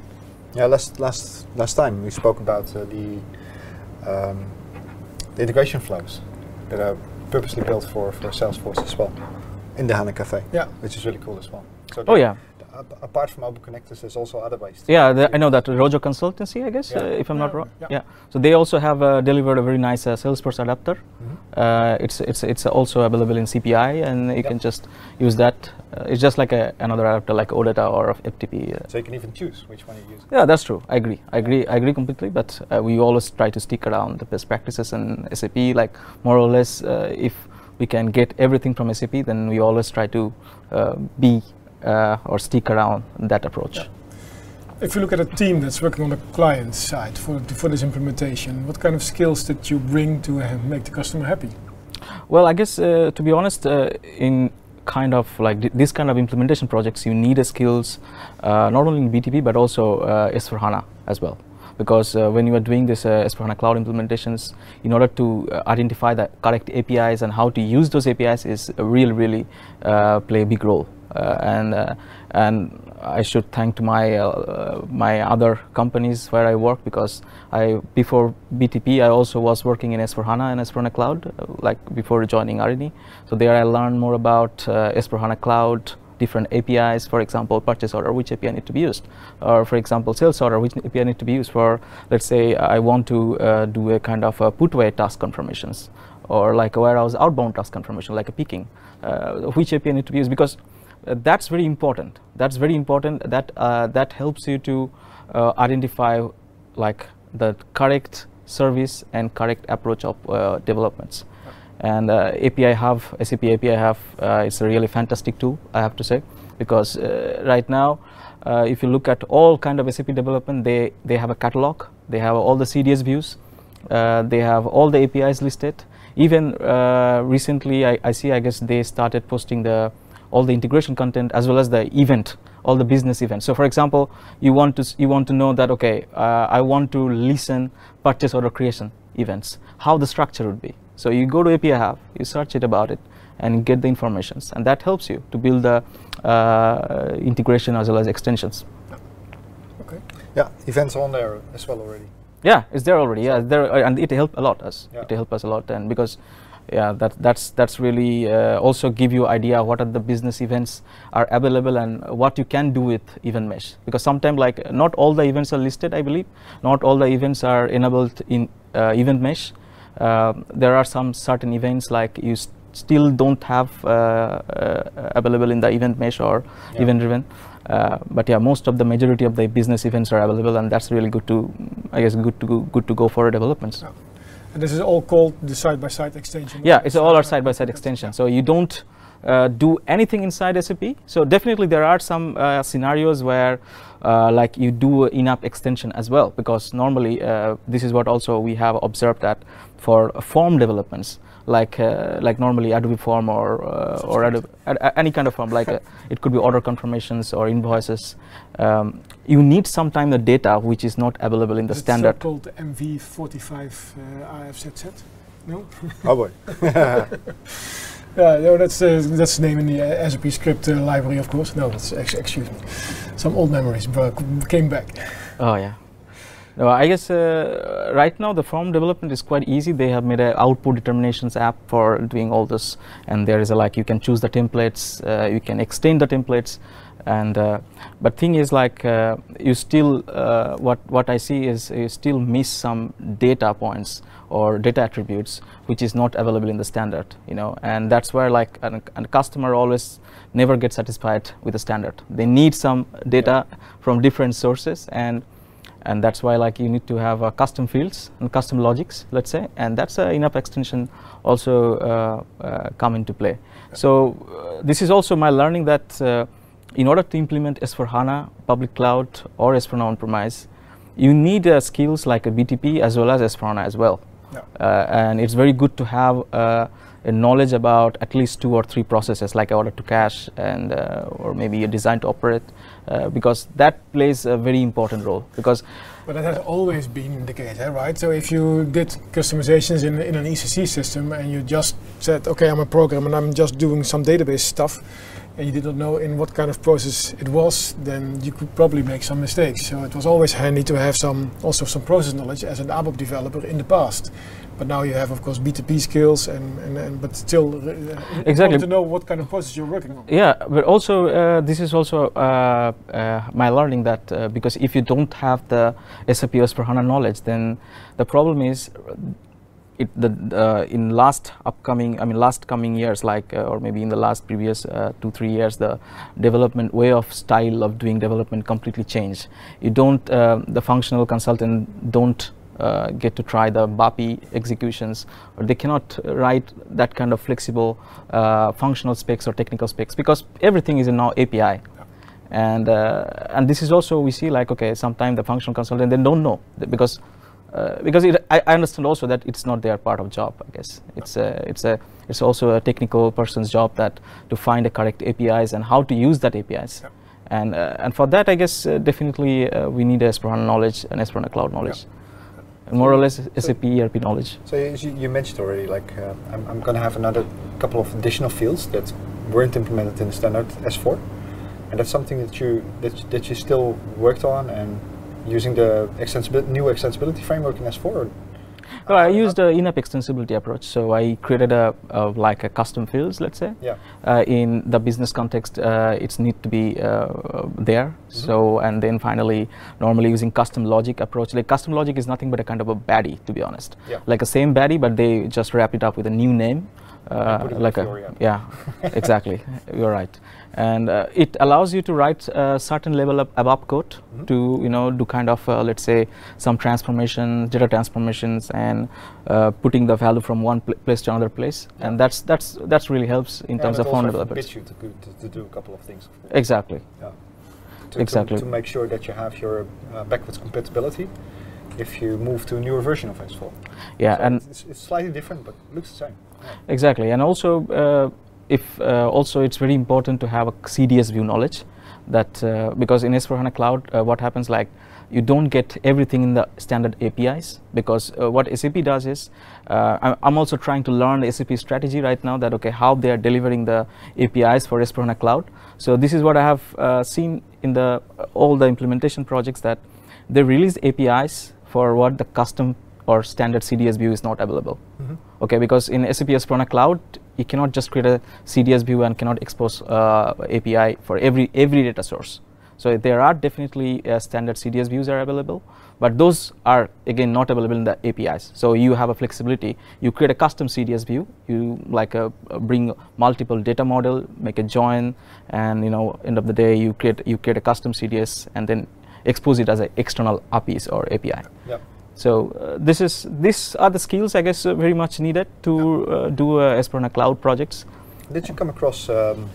[SPEAKER 3] Yeah, last last last time we spoke about uh, the um, the integration flows that are purposely built for for Salesforce as well in the HANA Cafe,
[SPEAKER 1] yeah.
[SPEAKER 3] which is really cool as well. So
[SPEAKER 4] Oh yeah,
[SPEAKER 3] the apart from Open Connectors, there's also other ways.
[SPEAKER 4] Yeah, the, I know that Rojo Consultancy, I guess,
[SPEAKER 3] Yeah.
[SPEAKER 4] uh, if I'm not wrong.
[SPEAKER 1] yeah.
[SPEAKER 4] Yeah. So they also have uh, delivered a very nice uh, Salesforce adapter.
[SPEAKER 3] Mhm.
[SPEAKER 4] Uh, it's it's it's also available in CPI, and you
[SPEAKER 3] Yep.
[SPEAKER 4] can just use that. Uh, it's just like a, another adapter, like OData or FTP. Uh,
[SPEAKER 3] So you can even choose which one you use.
[SPEAKER 4] yeah, that's true. I agree. I agree. I agree completely. But uh, we always try to stick around the best practices in SAP. Like more or less, uh, if we can get everything from SAP, then we always try to uh, be uh, or stick around that approach.
[SPEAKER 1] Yeah. If you look at a team that's working on the client side for, for this implementation, what kind of skills did you bring to uh, make the customer happy?
[SPEAKER 4] Well, I guess uh, to be honest, uh, in kind of like th- this kind of implementation projects, you need a skills uh, not only in BTP but also uh, S4HANA as well. Because uh, when you are doing this uh, S4HANA cloud implementations, in order to uh, identify the correct APIs and how to use those APIs is really, really uh, play a big role. Uh, and uh, and I should thank my uh, my other companies where I work because I before BTP I also was working in S4HANA and S4HANA Cloud uh, like before joining Arini. So there I learned more about uh, S4HANA Cloud, different APIs, for example, purchase order, which API need to be used, or for example, sales order, which API need to be used for, let's say I want to uh, do a kind of a put away task confirmations, or like a warehouse outbound task confirmation, like a picking, uh, which API need to be used because that's very important. That's very important. That uh, that helps you to uh, identify like the correct service and correct approach of uh, developments. And uh, API Hub, SAP API Hub, uh, it's a really fantastic tool, I have to say, because uh, right now, uh, if you look at all kind of SAP development, they they have a catalog, they have all the CDS views, uh, they have all the APIs listed. Even uh, recently, I, I see, I guess they started posting the all the integration content as well as the event all the business events so for example you want to you want to know that okay uh, i want to listen purchase order creation events how the structure would be so you go to api hub you search it about it and get the informations and that helps you to build the uh, integration as well as extensions
[SPEAKER 1] Okay.
[SPEAKER 3] Yeah, events on there as well already.
[SPEAKER 4] yeah it's there already yeah there uh, and it helped a lot us
[SPEAKER 3] Yeah.
[SPEAKER 4] it helped us a lot and because yeah that that's that's really uh, also give you idea what are the business events are available and what you can do with event mesh. Because sometimes like not all the events are listed i believe. Not all the events are enabled in uh, event mesh. Uh, there are some certain events like you s- still don't have uh, uh, available in the event mesh or
[SPEAKER 3] Yeah.
[SPEAKER 4] event driven. Uh, but yeah most of the majority of the business events are available and that's really good to i guess good to go, good to go for developments.
[SPEAKER 1] Yeah. And this is all called the side-by-side extension.
[SPEAKER 4] yeah, it's all our side-by-side extension. So you don't uh, do anything inside SAP. So definitely there are some uh, scenarios where uh, like you do in-app extension as well because normally uh, this is what also we have observed that for form developments like uh, like normally Adobe Form or uh, or Adobe, a- a- any kind of form like uh, it could be order confirmations or invoices. Um, you need sometime the data which is not available in the
[SPEAKER 1] Is it
[SPEAKER 4] standard.
[SPEAKER 1] called MV45 uh, AFZZ? No?
[SPEAKER 3] Oh boy.
[SPEAKER 1] Yeah, no, that's uh, that's the name in the uh, SAP script uh, library, of course. No, that's ex- excuse me. Some old memories bro- came back.
[SPEAKER 4] Oh yeah. No, I guess uh, right now the form development is quite easy. They have made a output determinations app for doing all this, and there is a like you can choose the templates, uh, you can extend the templates, and uh, but thing is like uh, you still uh, what what I see is you still miss some data points or data attributes which is not available in the standard, you know, and that's where like an, a customer always never gets satisfied with the standard. They need some data from different sources. And and that's why like you need to have uh, custom fields and custom logics let's say. And that's a in-app extension also uh, uh, come into play. So uh, this is also my learning that uh, in order to implement s4 hana public cloud or s4 on premise you need uh, skills like a btp as well as s4 hana as well.
[SPEAKER 1] Yeah.
[SPEAKER 4] uh, and it's very good to have uh, a knowledge about at least two or three processes like order to cash and uh, or maybe a design to operate uh, because that plays a very important role because
[SPEAKER 1] But that has always been the case, eh, right? So if you did customizations in, in an ECC system and you just said, okay, I'm a programmer and I'm just doing some database stuff, and you did not know in what kind of process it was, then you could probably make some mistakes. So it was always handy to have some also some process knowledge as an ABAP developer in the past. But now you have, of course, BTP skills, and, and, and but still uh,
[SPEAKER 4] Exactly.
[SPEAKER 1] to know what kind of process you're working on.
[SPEAKER 4] Yeah, but also uh, this is also uh, uh, my learning that uh, because if you don't have the SAP S/4HANA knowledge, then the problem is it the uh, in last upcoming I mean last coming years like uh, or maybe in the last previous uh, two three years the development way of style of doing development completely changed. You don't uh, the functional consultant don't uh, get to try the BAPI executions, or they cannot write that kind of flexible uh, functional specs or technical specs because everything is in now API. And uh, and this is also we see like okay sometimes the functional consultant they don't know because uh, because it, I, I understand also that it's not their part of job I guess it's a, it's a it's also a technical person's job that to find the correct APIs and how to use that APIs.
[SPEAKER 1] Yeah.
[SPEAKER 4] And, uh, and for that, I guess uh, definitely uh, we need S/4HANA knowledge and S/4HANA cloud knowledge, more or less SAP ERP knowledge.
[SPEAKER 3] So you, you- you mentioned already, like uh, I'm, I'm going to have another couple of additional fields that weren't implemented in the standard S4, and that's something that you that, you- that you still worked on and using the extensibility, new extensibility framework in S4.
[SPEAKER 4] Well, I used the in-app extensibility approach, so I created a, a like a custom fields, let's say.
[SPEAKER 3] yeah,
[SPEAKER 4] uh, in the business context uh, it's need to be uh, there. So and then finally normally using custom logic approach. Like custom logic is nothing but a kind of a BAdI to be honest.
[SPEAKER 3] Yeah.
[SPEAKER 4] like a same BAdI but they just wrap it up with a new name. Uh,
[SPEAKER 3] put it in
[SPEAKER 4] like a yeah exactly. You're right and uh, it allows you to write a certain level of ABAP code
[SPEAKER 3] Mhm.
[SPEAKER 4] to you know do kind of uh, let's say some transformation data transformations and uh, putting the value from one pl- place to another place
[SPEAKER 3] Yeah.
[SPEAKER 4] and that's that's that's really helps in terms of phone developers
[SPEAKER 3] forbids you to, to, to do a couple of things.
[SPEAKER 4] Exactly
[SPEAKER 3] Yeah. To,
[SPEAKER 4] Exactly.
[SPEAKER 3] To, make sure that you have your uh, backwards compatibility if you move to a newer version of S4.
[SPEAKER 4] yeah
[SPEAKER 3] So
[SPEAKER 4] and
[SPEAKER 3] it's, it's slightly different, but looks the same.
[SPEAKER 4] Exactly and also uh, if uh, also it's very important to have a cds view knowledge that uh, because in s4hana cloud uh, what happens like you don't get everything in the standard apis because uh, what sap does is uh, i'm also trying to learn the sap strategy right now that okay how they are delivering the apis for s4hana cloud so this is what i have uh, seen in the all the implementation projects that they release apis for what the custom or standard cds view is not available
[SPEAKER 3] Mhm.
[SPEAKER 4] okay because in SAP S/4HANA Cloud you cannot just create a CDS view and cannot expose uh, API for every every data source. So there are definitely uh, standard CDS views are available, but those are again not available in the APIs. So you have a flexibility. You create a custom CDS view. You like uh, bring multiple data model, make a join, and you know end of the day you create you create a custom CDS and then expose it as an external APIs or API. So uh, this is these are the skills I guess uh, very much needed to uh, do uh, S/4HANA cloud projects.
[SPEAKER 3] Did you come across? Um,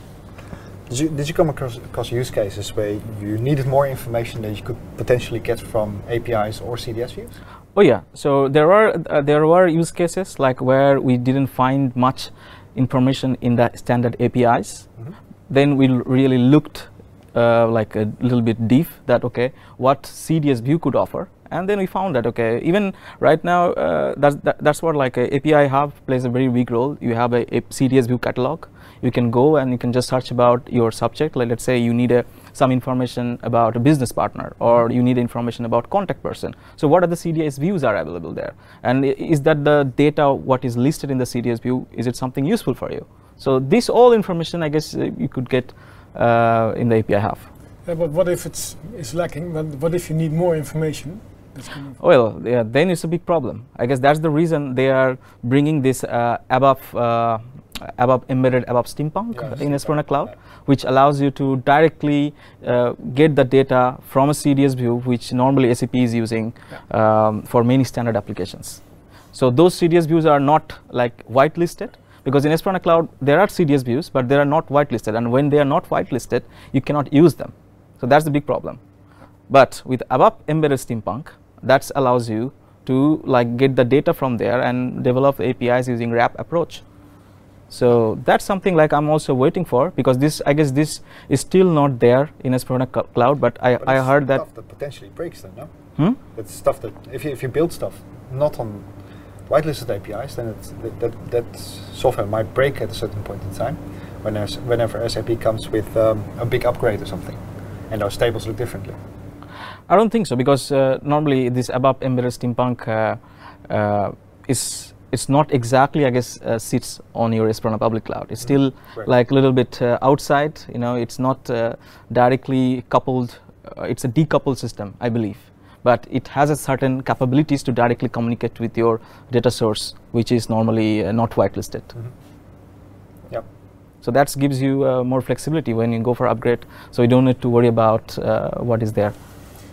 [SPEAKER 3] did you, did you come across, across use cases where you needed more information that you could potentially get from APIs or CDS views?
[SPEAKER 4] Oh yeah, so there are uh, there were use cases like where we didn't find much information in the standard APIs.
[SPEAKER 3] Mhm.
[SPEAKER 4] Then we really looked uh, like a little bit deep that okay what CDS view could offer, and then we found that okay even right now uh, that's that, that's what like a API hub plays a very big role. You have a, a CDS view catalog. You can go and you can just search about your subject. Like let's say you need a, some information about a business partner or you need information about contact person. So what are the CDS views are available there? And is that the data what is listed in the CDS view? Is it something useful for you? So this all information I guess uh, you could get uh, in the API hub.
[SPEAKER 1] Yeah, but what if it's is lacking? What if you need more information?
[SPEAKER 4] Well, yeah, then it's a big problem. I guess that's the reason they are bringing this uh, ABAP, uh, ABAP embedded ABAP Steampunk
[SPEAKER 3] Yeah,
[SPEAKER 4] in S4HANA Cloud,
[SPEAKER 3] yeah.
[SPEAKER 4] which allows you to directly uh, get the data from a CDS view, which normally SAP is using um, for many standard applications. So those CDS views are not like whitelisted because in S4HANA Cloud there are CDS views, but they are not whitelisted, and when they are not whitelisted, you cannot use them. So that's the big problem. But with ABAP embedded Steampunk, that allows you to like get the data from there and develop APIs using RAP approach. So that's something like I'm also waiting for because this I guess this is still not there in S4HANA Cl- Cloud, but I,
[SPEAKER 3] But
[SPEAKER 4] I heard that.
[SPEAKER 3] stuff that potentially breaks then, no?
[SPEAKER 4] Hmm?
[SPEAKER 3] It's stuff that if you, if you build stuff not on whitelisted APIs, then it's, that, that that software might break at a certain point in time. whenever, whenever SAP comes with um, a big upgrade or something, and those tables look differently?
[SPEAKER 4] I don't think so because uh, normally this ABAP embedded steampunk uh, uh, is it's not exactly I guess uh, sits on your S4HANA public cloud. It's still
[SPEAKER 3] Right.
[SPEAKER 4] like a little bit uh, outside. You know, it's not uh, directly coupled. Uh, it's a decoupled system, I believe. But it has a certain capabilities to directly communicate with your data source, which is normally uh, not whitelisted.
[SPEAKER 3] Yep.
[SPEAKER 4] So that gives you uh, more flexibility when you go for upgrade. So you don't need to worry about uh, what is there.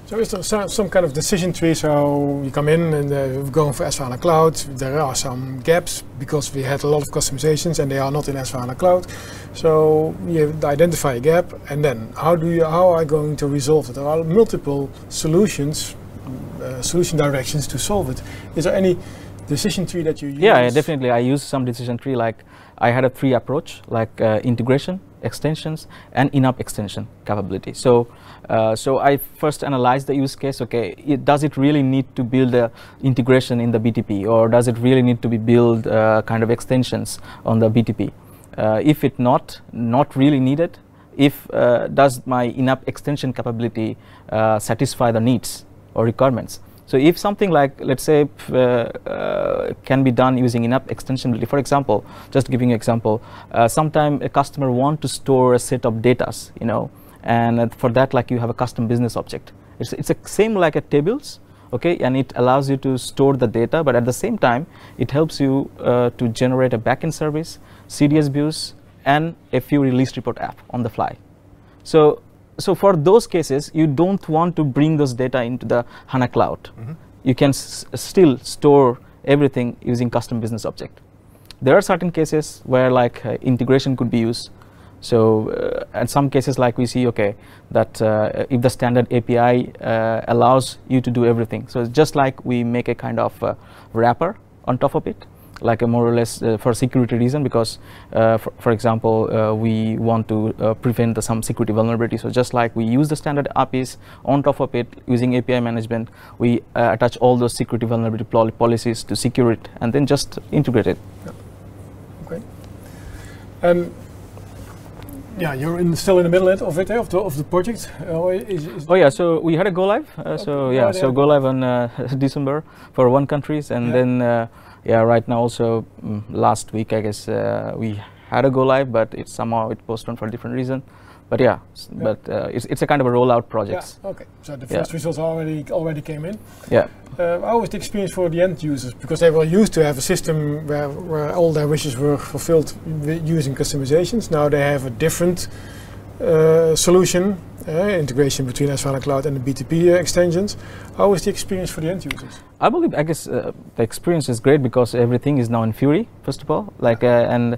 [SPEAKER 1] So is there some, some kind of decision tree? So you come in and uh, we're going for s Cloud. There are some gaps because we had a lot of customizations and they are not in s Cloud. So you identify a gap and then how do you how are you going to resolve it? There are multiple solutions, uh, solution directions to solve it. Is there any decision tree that you use?
[SPEAKER 4] Yeah, yeah, definitely. I use some decision tree. Like I had a three approach, like uh, integration, extensions, and in-app extension capability. So, uh, so I first analyze the use case. Okay, it, does it really need to build a integration in the BTP, or does it really need to be build uh, kind of extensions on the BTP? Uh, if it not not really needed, if uh, does my in-app extension capability uh, satisfy the needs or requirements? So if something like, let's say, uh, uh, can be done using in-app extensibility, for example, just giving you example, uh, sometime a customer want to store a set of datas, you know, and for that, like you have a custom business object. It's it's a same like a tables, okay, and it allows you to store the data, but at the same time, it helps you uh, to generate a backend service, CDS views, and a Fiori list report app on the fly. So, so for those cases, you don't want to bring those data into the HANA cloud. You can s- still store everything using custom business object. There are certain cases where like uh, integration could be used. So, uh, in some cases, like we see, okay, that uh, if the standard API uh, allows you to do everything, so it's just like we make a kind of uh, wrapper on top of it, like a more or less uh, for security reason, because, uh, for, for example, uh, we want to uh, prevent the, some security vulnerability. So just like we use the standard APIs on top of it using API management, we uh, attach all those security vulnerability pol- policies to secure it, and then just integrate it.
[SPEAKER 1] Okay. And yeah, you're in, still in the middle of it, eh, of the of the project. Uh, is, is
[SPEAKER 4] Oh yeah, so we had a go live. Uh, so
[SPEAKER 1] Okay,
[SPEAKER 4] yeah,
[SPEAKER 1] right,
[SPEAKER 4] so go live on uh, December for one countries, and
[SPEAKER 1] Yeah.
[SPEAKER 4] then uh, yeah, right now also mm, last week I guess uh, we had a go live, but it's somehow it postponed for a different reason. But yeah,
[SPEAKER 1] Yeah.
[SPEAKER 4] but uh, it's it's a kind of a rollout project.
[SPEAKER 1] Yeah, okay. So the
[SPEAKER 4] Yeah.
[SPEAKER 1] first results already already came in.
[SPEAKER 4] Yeah.
[SPEAKER 1] Uh, how was the experience for the end users? Because they were used to have a system where, where all their wishes were fulfilled using customizations. Now they have a different uh, solution, uh, integration between S/4 Cloud and the BTP uh, extensions. How is the experience for the end users?
[SPEAKER 4] I believe, I guess, uh, the experience is great because everything is now in Fiori, first of all, like, uh, and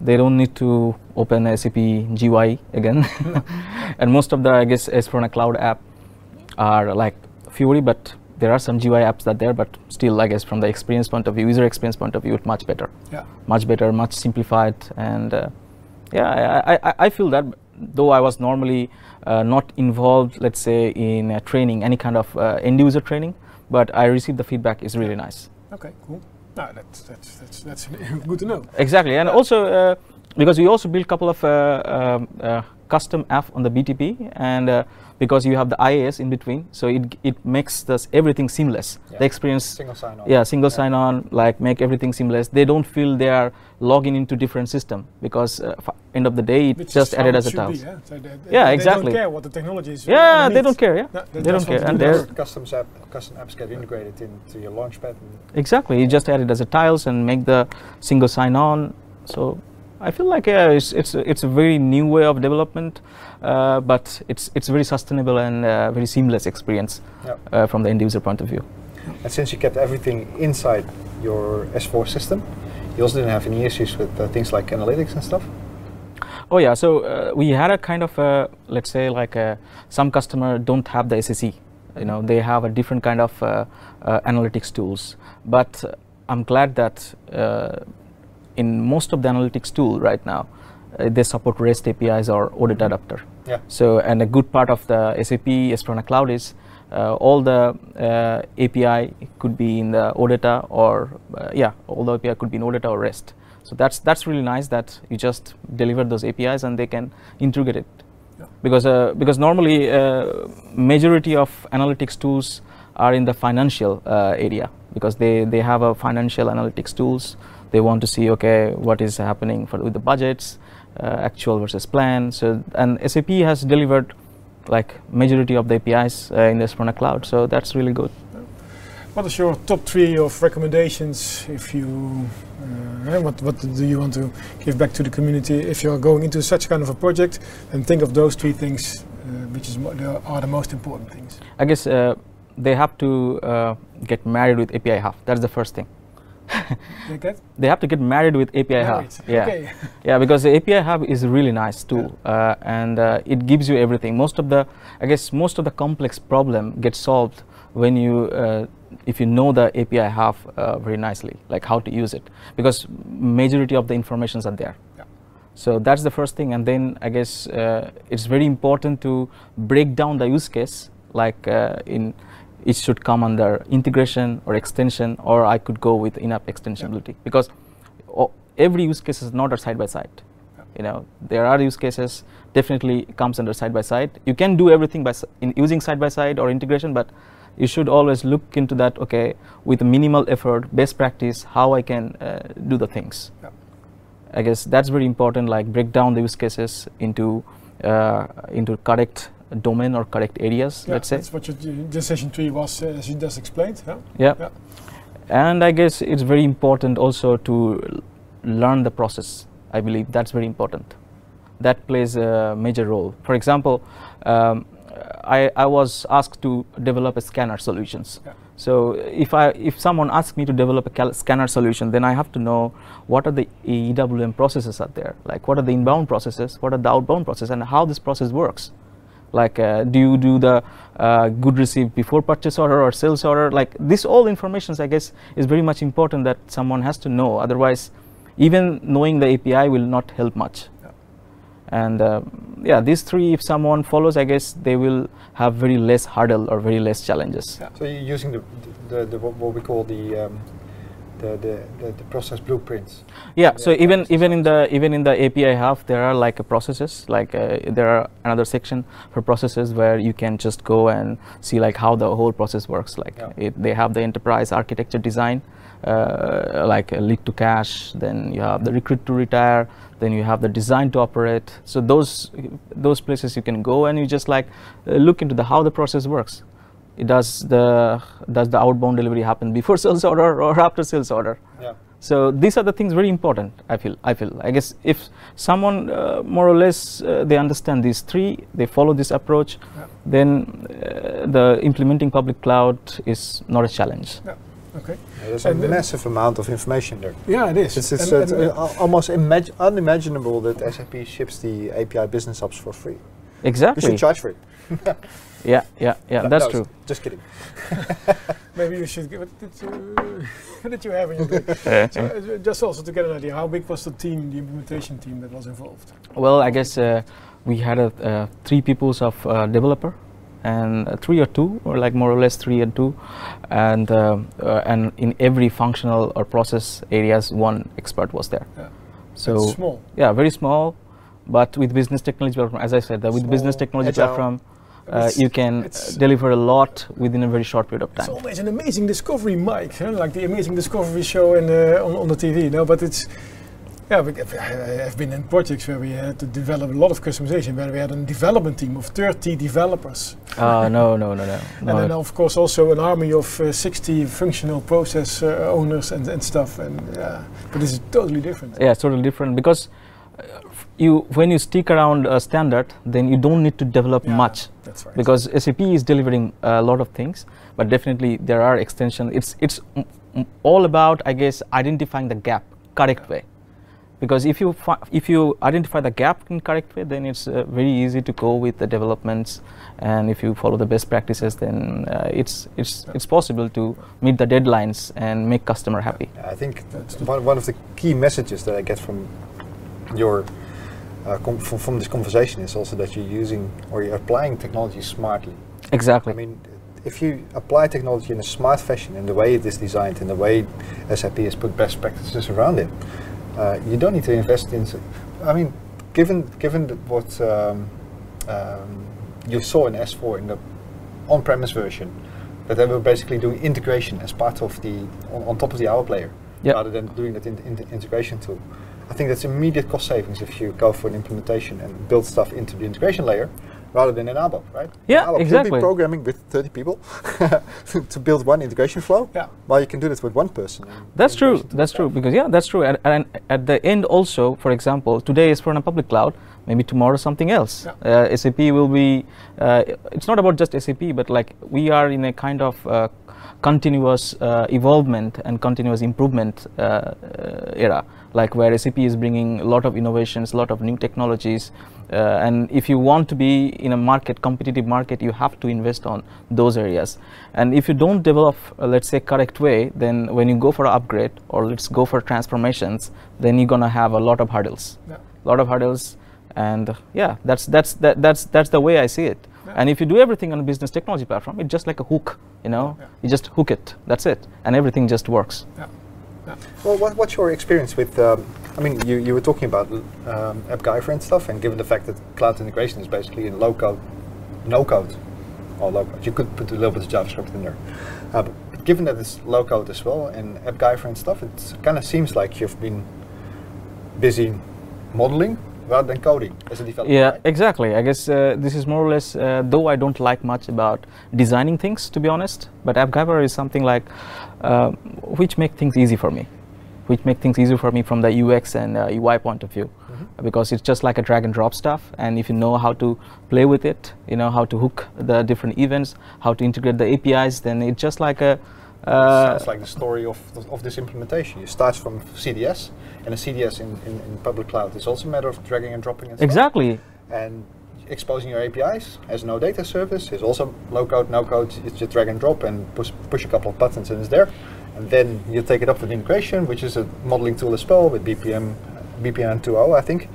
[SPEAKER 4] they don't need to open SAP GUI again. and most of the, I guess, S4HANA Cloud app are like Fiori, but there are some GUI apps that there, but still, I guess, from the experience point of view, user experience point of view, it's much better,
[SPEAKER 1] Yeah.
[SPEAKER 4] much better, much simplified, and uh, yeah, I, I, I feel that. Though I was normally not involved, let's say, in uh, training, any kind of uh, end user training, but I received the feedback is really nice.
[SPEAKER 1] Okay, cool. No, that's that's that's that's good to know.
[SPEAKER 4] Exactly, and
[SPEAKER 1] Yeah.
[SPEAKER 4] also uh, because we also built a couple of uh, um, uh, custom app on the BTP, and uh, because you have the IAS in between, so it it makes this everything seamless.
[SPEAKER 3] Yeah.
[SPEAKER 4] The experience,
[SPEAKER 3] Single sign on.
[SPEAKER 4] yeah, single sign-on, like make everything seamless. They don't feel they are logging into different system because uh, f- end of the day it
[SPEAKER 1] Which
[SPEAKER 4] just added
[SPEAKER 1] it
[SPEAKER 4] as a tiles.
[SPEAKER 1] yeah? So they, they-
[SPEAKER 4] Yeah,
[SPEAKER 1] they
[SPEAKER 4] exactly.
[SPEAKER 1] don't care what the technology is.
[SPEAKER 4] Yeah, they don't care. Yeah,
[SPEAKER 1] No,
[SPEAKER 4] they don't care, and
[SPEAKER 1] their-
[SPEAKER 3] Custom app, custom apps get integrated into your launchpad.
[SPEAKER 4] Exactly. You just add it as a tiles and make the single sign-on. So I feel like yeah, it's it's a- it's a very new way of development, uh, but it's it's very sustainable and uh, very seamless experience
[SPEAKER 3] Yeah.
[SPEAKER 4] uh, from the end user point of view.
[SPEAKER 3] And since you kept everything inside your S4 system, you also didn't have any issues with uh, things like analytics and stuff.
[SPEAKER 4] Oh yeah, so uh, we had a kind of a, let's say like a, some customer don't have the SSE, you know, they have a different kind of uh, uh, analytics tools. But I'm glad that uh, in most of the analytics tool right now, uh, they support REST APIs or OData adapter.
[SPEAKER 3] Yeah.
[SPEAKER 4] So and a good part of the SAP S/4HANA Cloud is uh, all the uh, API could be in the OData or uh, yeah, all the API could be in OData or REST. So that's that's really nice that you just deliver those APIs and they can integrate it.
[SPEAKER 1] Yeah.
[SPEAKER 4] Because uh, because normally uh, majority of analytics tools are in the financial uh, area because they they have a financial analytics tools. They want to see okay what is happening for with the budgets, uh, actual versus plan. So and SAP has delivered like majority of the APIs uh, in the S4HANA cloud. So that's really good.
[SPEAKER 1] What is your top three of recommendations if you, uh, eh, what, what do you want to give back to the community if you're going into such kind of a project and think of those three things uh, which is mo- are the most important things?
[SPEAKER 4] I guess uh, they have to uh, get married with API Hub. That's the first thing. They have to get married with API Hub. Yeah,
[SPEAKER 1] Okay.
[SPEAKER 4] yeah, because the API Hub is really nice tool, uh, and uh, it gives you everything. Most of the, I guess, most of the complex problem gets solved when you, uh, if you know the API Hub uh, very nicely, like how to use it, because majority of the informations are there.
[SPEAKER 1] Yeah.
[SPEAKER 4] So that's the first thing, and then I guess uh, it's very important to break down the use case, like uh, in it should come under integration or extension, or I could go with in-app extensibility because o- every use case is not a side by side.
[SPEAKER 1] Yeah.
[SPEAKER 4] You know, there are use cases definitely comes under side by side. You can do everything by in using side by side or integration, but you should always look into that. Okay, with minimal effort, best practice, how I can uh, do the things.
[SPEAKER 1] Yeah.
[SPEAKER 4] I guess that's very important. Like break down the use cases into uh, into correct domain or correct areas.
[SPEAKER 1] Yeah,
[SPEAKER 4] let's say.
[SPEAKER 1] That's what your decision tree was, uh, as you just explained. Yeah.
[SPEAKER 4] Yeah.
[SPEAKER 1] Yeah.
[SPEAKER 4] And I guess it's very important also to learn the process. I believe that's very important. That plays a major role. For example, um, I, I was asked to develop a scanner solutions.
[SPEAKER 1] Yeah.
[SPEAKER 4] So if I if someone asks me to develop a cal- scanner solution, then I have to know what are the EWM processes out there, like what are the inbound processes, what are the outbound processes, and how this process works like uh, do you do the uh, good receive before purchase order or sales order like this all informations i guess is very much important that someone has to know otherwise even knowing the api will not help much
[SPEAKER 1] Yeah.
[SPEAKER 4] and uh, yeah these three if someone follows i guess they will have very less hurdle or very less challenges
[SPEAKER 1] Yeah.
[SPEAKER 3] So you're using the, the, the what what we call the, um, the, the, the, the process blueprints.
[SPEAKER 4] yeah so even even in the even in the api hub there are like uh, processes like uh, there are another section for processes where you can just go and see like how the whole process works like
[SPEAKER 3] Yeah.
[SPEAKER 4] it, they have the enterprise architecture design uh, like uh, lead to cash then you have the recruit to retire then you have the design to operate so those those places you can go and you just like uh, look into the how the process works does the does the outbound delivery happen before sales order or after sales order
[SPEAKER 3] Yeah.
[SPEAKER 4] so these are the things very important. I feel. I feel. I guess if someone uh, more or less uh, they understand these three, they follow this approach,
[SPEAKER 1] Yeah.
[SPEAKER 4] then uh, the implementing public cloud is not a challenge. Yeah.
[SPEAKER 1] Okay.
[SPEAKER 3] Yeah, There's
[SPEAKER 1] And
[SPEAKER 3] a massive amount of information there.
[SPEAKER 1] Yeah, it is.
[SPEAKER 3] It's, it's,
[SPEAKER 1] And-
[SPEAKER 3] it's
[SPEAKER 1] and,
[SPEAKER 3] uh, almost imag- unimaginable that SAP ships the API business apps for free. You
[SPEAKER 4] Exactly.
[SPEAKER 3] should charge for it.
[SPEAKER 4] Yeah, yeah, yeah.
[SPEAKER 3] No,
[SPEAKER 4] that's
[SPEAKER 3] no,
[SPEAKER 4] true.
[SPEAKER 3] Just kidding.
[SPEAKER 1] Maybe you should give it. Did you, what did you have in your bag? so, uh, just also to get an idea, how big was the team, the implementation team that was involved?
[SPEAKER 4] Well, I guess uh, we had a, uh, three peoples of uh, developer, and uh, three or two, or like more or less three and two, and uh, uh, and in every functional or process areas, one expert was there.
[SPEAKER 1] Yeah.
[SPEAKER 4] So
[SPEAKER 1] That's small.
[SPEAKER 4] yeah, very small, but with business technology platform, as I said, that with business technology
[SPEAKER 3] agile.
[SPEAKER 4] platform, uh, you can uh, deliver a lot within a very short period of time.
[SPEAKER 1] It's always an amazing discovery, Mike. Huh? Like the amazing discovery show in, uh, on, on the TV. No, but it's yeah. We, I- I've been in projects where we had to develop a lot of customization, where we had a development team of 30 developers,
[SPEAKER 4] Uh, no, no, no, no.
[SPEAKER 1] and then of course also an army of uh, 60 functional process uh, owners and, and stuff. And yeah, but this is totally different.
[SPEAKER 4] Yeah, it's totally different because uh, you when you stick around a standard, then you don't need to develop
[SPEAKER 1] Yeah,
[SPEAKER 4] much.
[SPEAKER 1] That's right.
[SPEAKER 4] because SAP is delivering a lot of things, but definitely there are extensions. It's it's m- m- all about I guess identifying the gap correct way, because if you fi- if you identify the gap in correct way, then it's uh, very easy to go with the developments, and if you follow the best practices, then uh, it's it's it's possible to meet the deadlines and make customer happy.
[SPEAKER 3] I think
[SPEAKER 1] That's
[SPEAKER 3] one, one of the key messages that I get from your uh, com- from, from this conversation is also that you're using or you're applying technology smartly.
[SPEAKER 4] Exactly.
[SPEAKER 3] I mean, if you apply technology in a smart fashion, in the way it is designed, in the way SAP has put best practices around it, uh, you don't need to invest in. I mean, given given what um, um, you saw in S4 in the on-premise version, that they were basically doing integration as part of the on, on top of the hour player,
[SPEAKER 4] Yep.
[SPEAKER 3] rather than doing that in, in the integration tool. I think that's immediate cost savings if you go for an implementation and build stuff into the integration layer, rather than in ABAP, right?
[SPEAKER 4] Yeah,
[SPEAKER 3] In ABAP, You'll be programming with 30 people to build one integration flow.
[SPEAKER 1] Yeah.
[SPEAKER 3] Well, you can do this with one person.
[SPEAKER 4] That's true. That's true because yeah, that's true. And, and at the end also, for example, today is for a public cloud. Maybe tomorrow something else. Uh, SAP will be. Uh, it's not about just SAP, but like we are in a kind of uh, continuous uh, evolvement and continuous improvement uh, uh, era. Like where SAP is bringing a lot of innovations, a lot of new technologies. Uh, and if you want to be in a market, competitive market, you have to invest on those areas. And if you don't develop, uh, let's say, correct way, then when you go for upgrade or let's go for transformations, then you're gonna have a lot of hurdles.
[SPEAKER 1] Yeah.
[SPEAKER 4] A lot of hurdles, and uh, yeah, that's that's that, that's that's the way I see it.
[SPEAKER 1] Yeah.
[SPEAKER 4] And if you do everything on a business technology platform, it's just like a hook, you know.
[SPEAKER 1] Yeah.
[SPEAKER 4] You just hook it. That's it, and everything just works.
[SPEAKER 1] Yeah.
[SPEAKER 3] Well, what, what's your experience with? Um, I mean, you, you were talking about um, AppGyver and stuff, and given the fact that cloud integration is basically in low code, no code, or low code, you could put a little bit of JavaScript in there. Uh, but, but given that it's low code as well, and AppGyver and stuff, it kind of seems like you've been busy modeling rather than coding as a developer.
[SPEAKER 4] Yeah,
[SPEAKER 3] right?
[SPEAKER 4] exactly. I guess uh, this is more or less, uh, though I don't like much about designing things, to be honest, but AppGyver is something like uh, which make things easy for me, which make things easy for me from the UX and uh, UI point of view,
[SPEAKER 3] Mhm.
[SPEAKER 4] because it's just like a drag and drop stuff, and if you know how to play with it, you know how to hook the different events, how to integrate the APIs, then it's just like a uh,
[SPEAKER 3] sounds like the story of, of this implementation. You start from CDS, and a CDS in, in, in public cloud is also a matter of dragging and dropping and stuff.
[SPEAKER 4] exactly
[SPEAKER 3] And exposing your APIs as no data service is also low code, no code. It's just drag and drop and push, push a couple of buttons and it's there. And then you take it up with integration, which is a modeling tool as well with BPM, BPM 2.0, I think,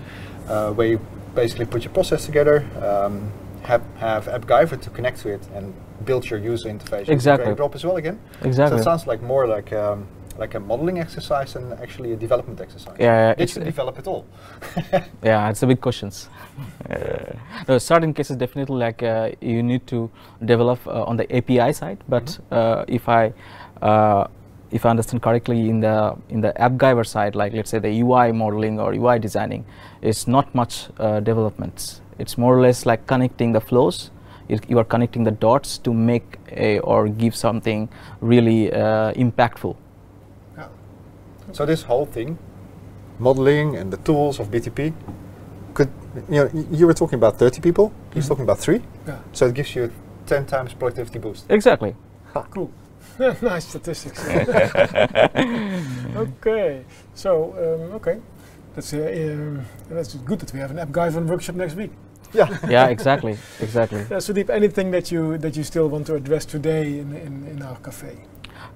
[SPEAKER 3] uh, where you basically put your process together, um, have, have AppGyver to connect to it and build your user interface. with Drag
[SPEAKER 4] Exactly.
[SPEAKER 3] and drop as well again. Exactly. So
[SPEAKER 4] exactly.
[SPEAKER 3] it sounds like more like um, like a modeling exercise and actually a development exercise.
[SPEAKER 4] Yeah, yeah,
[SPEAKER 3] Did
[SPEAKER 4] it's-
[SPEAKER 3] you develop it all?
[SPEAKER 4] Yeah, it's a big questions. Uh, no, certain cases definitely like uh, you need to develop uh, on the API side, but uh, if I uh, if I understand correctly, in the in the AppGyver side, like let's say the UI modeling or UI designing, it's not much uh, developments. It's more or less like connecting the flows. It, you are connecting the dots to make a or give something really uh, impactful.
[SPEAKER 1] Yeah.
[SPEAKER 3] So this whole thing, modeling and the tools of BTP, could you know you were talking about 30 people, he's
[SPEAKER 1] Mhm.
[SPEAKER 3] talking about three,
[SPEAKER 1] Yeah.
[SPEAKER 3] so it gives you 10 times productivity boost.
[SPEAKER 4] Exactly.
[SPEAKER 1] Cool. nice statistics. okay. So um, okay, that's uh, um, that's good that we have an AppGyver workshop next week.
[SPEAKER 3] Yeah.
[SPEAKER 4] yeah, exactly, exactly.
[SPEAKER 1] Yeah, Sudeep, anything that you that you still want to address today in in, in our cafe?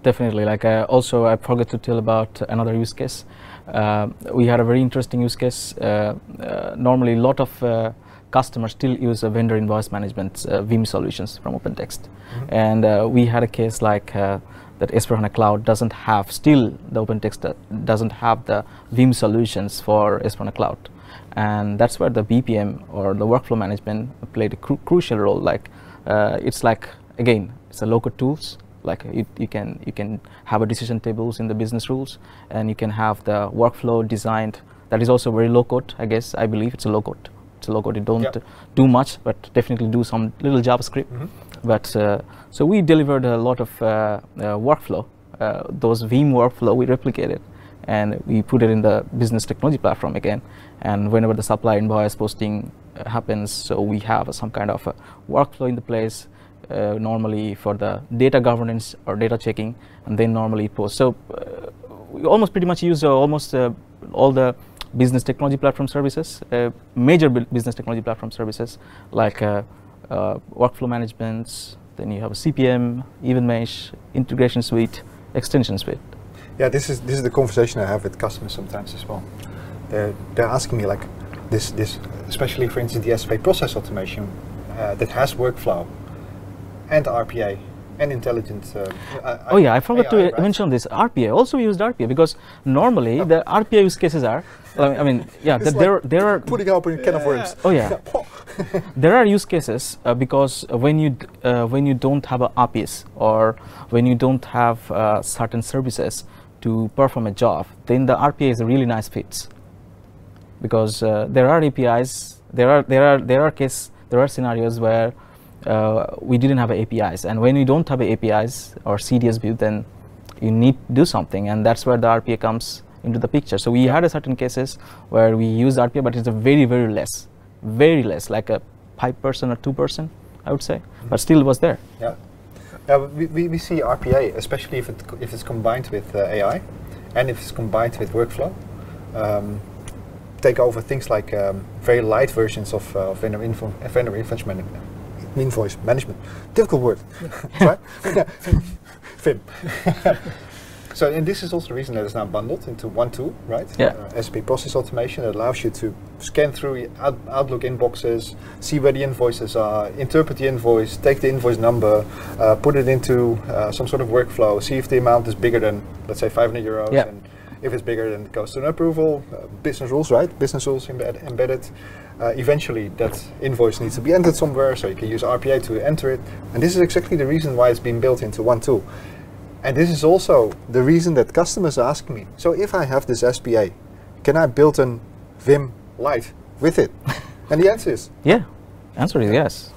[SPEAKER 4] Definitely. Like uh, also, I forgot to tell about another use case. Uh, we had a very interesting use case. Uh, uh, normally, a lot of uh, customers still use uh, vendor invoice management uh, Vim solutions from OpenText,
[SPEAKER 3] Mhm.
[SPEAKER 4] and uh, we had a case like uh, that S4HANA Cloud doesn't have still the OpenText doesn't have the Vim solutions for S4HANA Cloud, and that's where the BPM or the workflow management played a cru- crucial role. Like uh, it's like again, it's a local tools like you, you can you can have a decision tables in the business rules and you can have the workflow designed that is also very low code i guess. I believe it's a low code it's a low code you don't
[SPEAKER 3] Yep.
[SPEAKER 4] do much but definitely do some little javascript.
[SPEAKER 3] Mhm.
[SPEAKER 4] but uh, so we delivered a lot of uh, uh, workflow uh, those vim workflow we replicated and we put it in the business technology platform again. And whenever the supply invoice posting uh, happens so we have some kind of a workflow in the place uh, normally for the data governance or data checking and then normally it posts so uh, we almost pretty much use uh, almost uh, all the business technology platform services major business technology platform services like workflow management then you have a cpm event mesh integration suite extension suite
[SPEAKER 3] Yeah, this is this is the conversation I have with customers sometimes as well. They're they're asking me like this this especially for instance the SAP process automation uh, that has workflow and RPA and intelligent. Uh, uh,
[SPEAKER 4] Oh yeah, I forgot
[SPEAKER 3] AI,
[SPEAKER 4] to mention this RPA. Also, used RPA because normally the RPA use cases are. I mean, yeah, th-
[SPEAKER 3] like
[SPEAKER 4] there there are
[SPEAKER 3] Putting up in a can of worms.
[SPEAKER 4] oh yeah there are use cases uh, because when you d- uh, when you don't have a APIs or when you don't have uh, certain services to perform a job, then the RPA is a really nice fit because uh, there are APIs. There are there are there are case there are scenarios where uh, we didn't have APIs, and when you don't have APIs or CDS view, then you need to do something, and that's where the RPA comes into the picture. So we had a certain cases where we use RPA, but it's a very very less, very less, like a five percent or two percent, I would say, but still was there.
[SPEAKER 3] Yeah. Yeah, we, we, we see RPA, especially if, it, if it's combined with uh, AI and if it's combined with workflow, um, take over things like um, very light versions of, uh, of vendor, info, vendor man- invoice management. Difficult word, right? FIM. so, and this is also the reason that it's now bundled into one tool, right?
[SPEAKER 4] Yeah.
[SPEAKER 3] Uh, SAP Process Automation that allows you to scan through your out- Outlook inboxes, see where the invoices are, interpret the invoice, take the invoice number, uh, put it into uh, some sort of workflow, see if the amount is bigger than, let's say, 500 euros.
[SPEAKER 4] Yeah.
[SPEAKER 3] And if it's bigger, then it goes to an approval. Uh, business rules, right? Business rules embed- embedded. Uh, eventually, that invoice needs to be entered somewhere, so you can use RPA to enter it. And this is exactly the reason why it's been built into one tool. And this is also the reason that customers ask me, so if I have this SPA, can I build an Vim Lite with it? and the answer is,
[SPEAKER 4] Yeah, answer is yes.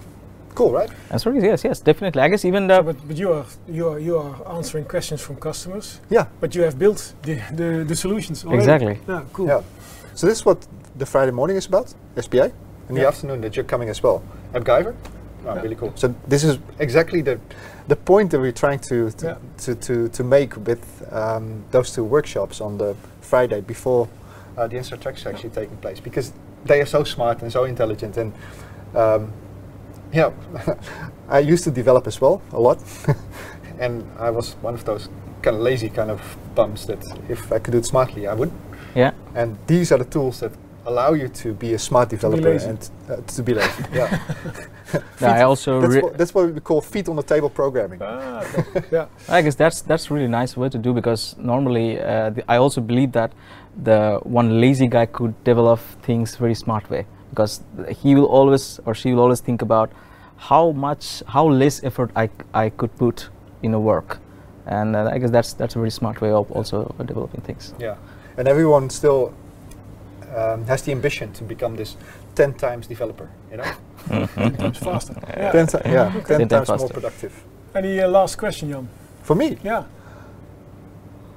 [SPEAKER 3] Cool, right?
[SPEAKER 4] Answer is yes, yes, definitely. I guess even the
[SPEAKER 1] So, but but you are you are you are answering questions from customers,
[SPEAKER 3] Yeah,
[SPEAKER 1] but you have built the the, the solutions already.
[SPEAKER 4] Exactly.
[SPEAKER 1] Yeah, cool.
[SPEAKER 3] yeah. So this is what the Friday morning is about, SPA. In the
[SPEAKER 1] Yeah.
[SPEAKER 3] afternoon that you're coming as well. AppGyver? Oh,
[SPEAKER 1] Yeah.
[SPEAKER 3] really cool. So this is exactly the the point that we're trying to to,
[SPEAKER 1] Yeah.
[SPEAKER 3] to, to, to make with um, those two workshops on the Friday before uh, the Inside Tracks are actually taking place because they are so smart and so intelligent and um, yeah, I used to develop as well a lot, and I was one of those kind of lazy kind of bums that if I could do it smartly, I would.
[SPEAKER 4] yeah.
[SPEAKER 3] And these are the tools that allow you to be a smart developer and uh, to be lazy. yeah,
[SPEAKER 4] No, I also
[SPEAKER 3] that's what, that's what we call feet on the table programming.
[SPEAKER 1] Ah, okay. yeah.
[SPEAKER 4] I guess that's that's really nice way to do because normally uh, the, I also believe that the one lazy guy could develop things very smart way because he will always or she will always think about how much how less effort I, I could put in a work and uh, I guess that's that's a very smart way of also developing things.
[SPEAKER 3] Yeah, and everyone still um, has the ambition to become this ten times developer. You know,
[SPEAKER 1] It's faster. Yeah.
[SPEAKER 3] ten, ti- yeah, ten,
[SPEAKER 4] Ten times
[SPEAKER 3] times more productive.
[SPEAKER 1] Any uh, last question, Jan?
[SPEAKER 3] For me,
[SPEAKER 1] Yeah.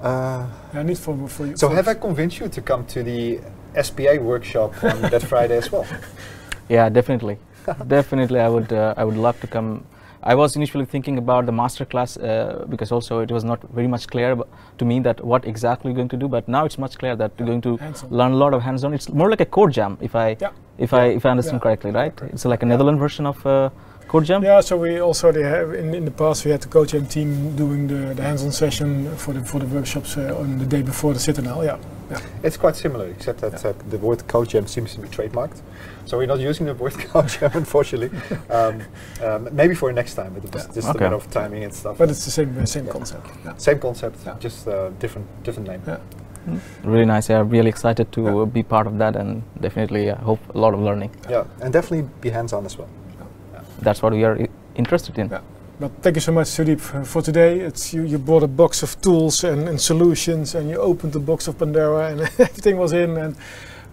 [SPEAKER 3] uh,
[SPEAKER 1] Yeah, need for for you.
[SPEAKER 3] so
[SPEAKER 1] for
[SPEAKER 3] have I convinced you to come to the SPA workshop on that Friday as well?
[SPEAKER 4] Yeah, definitely, definitely. I would uh, I would love to come. I was initially thinking about the master class uh, because also it was not very much clear to me that what exactly you're going to do. But now it's much clear that you're going to learn a lot of hands-on. It's more like a code jam, if I
[SPEAKER 1] Yeah.
[SPEAKER 4] if I if I understand
[SPEAKER 1] Yeah.
[SPEAKER 4] correctly, right?
[SPEAKER 1] Correct.
[SPEAKER 4] It's like a Netherlands version of uh, code jam.
[SPEAKER 1] Yeah, so we also they have in, in the past we had the coach and team doing the, the hands-on session for the for the workshops uh, on the day before the Citadel. Yeah,
[SPEAKER 3] It's quite similar, except that uh, the word CodeJam seems to be trademarked. So we're not using the word CodeJam, unfortunately. um, um, maybe for next time, but it was
[SPEAKER 1] Yeah.
[SPEAKER 3] just
[SPEAKER 4] Okay.
[SPEAKER 3] a matter of timing and stuff.
[SPEAKER 1] but it's the same uh, same
[SPEAKER 3] Yeah.
[SPEAKER 1] concept. Yeah.
[SPEAKER 3] Same concept,
[SPEAKER 1] Yeah.
[SPEAKER 3] just uh, different different name.
[SPEAKER 1] Yeah.
[SPEAKER 4] Really nice. Yeah, really excited to
[SPEAKER 1] Yeah.
[SPEAKER 4] uh, be part of that, and definitely I hope a lot of learning.
[SPEAKER 3] Yeah, and definitely be hands-on as well.
[SPEAKER 4] That's what we are interested in.
[SPEAKER 1] Yeah. But thank you so much, Sudeep, for for today. It's you, you brought a box of tools and, and solutions, and you opened the box of Pandora, and everything was in. And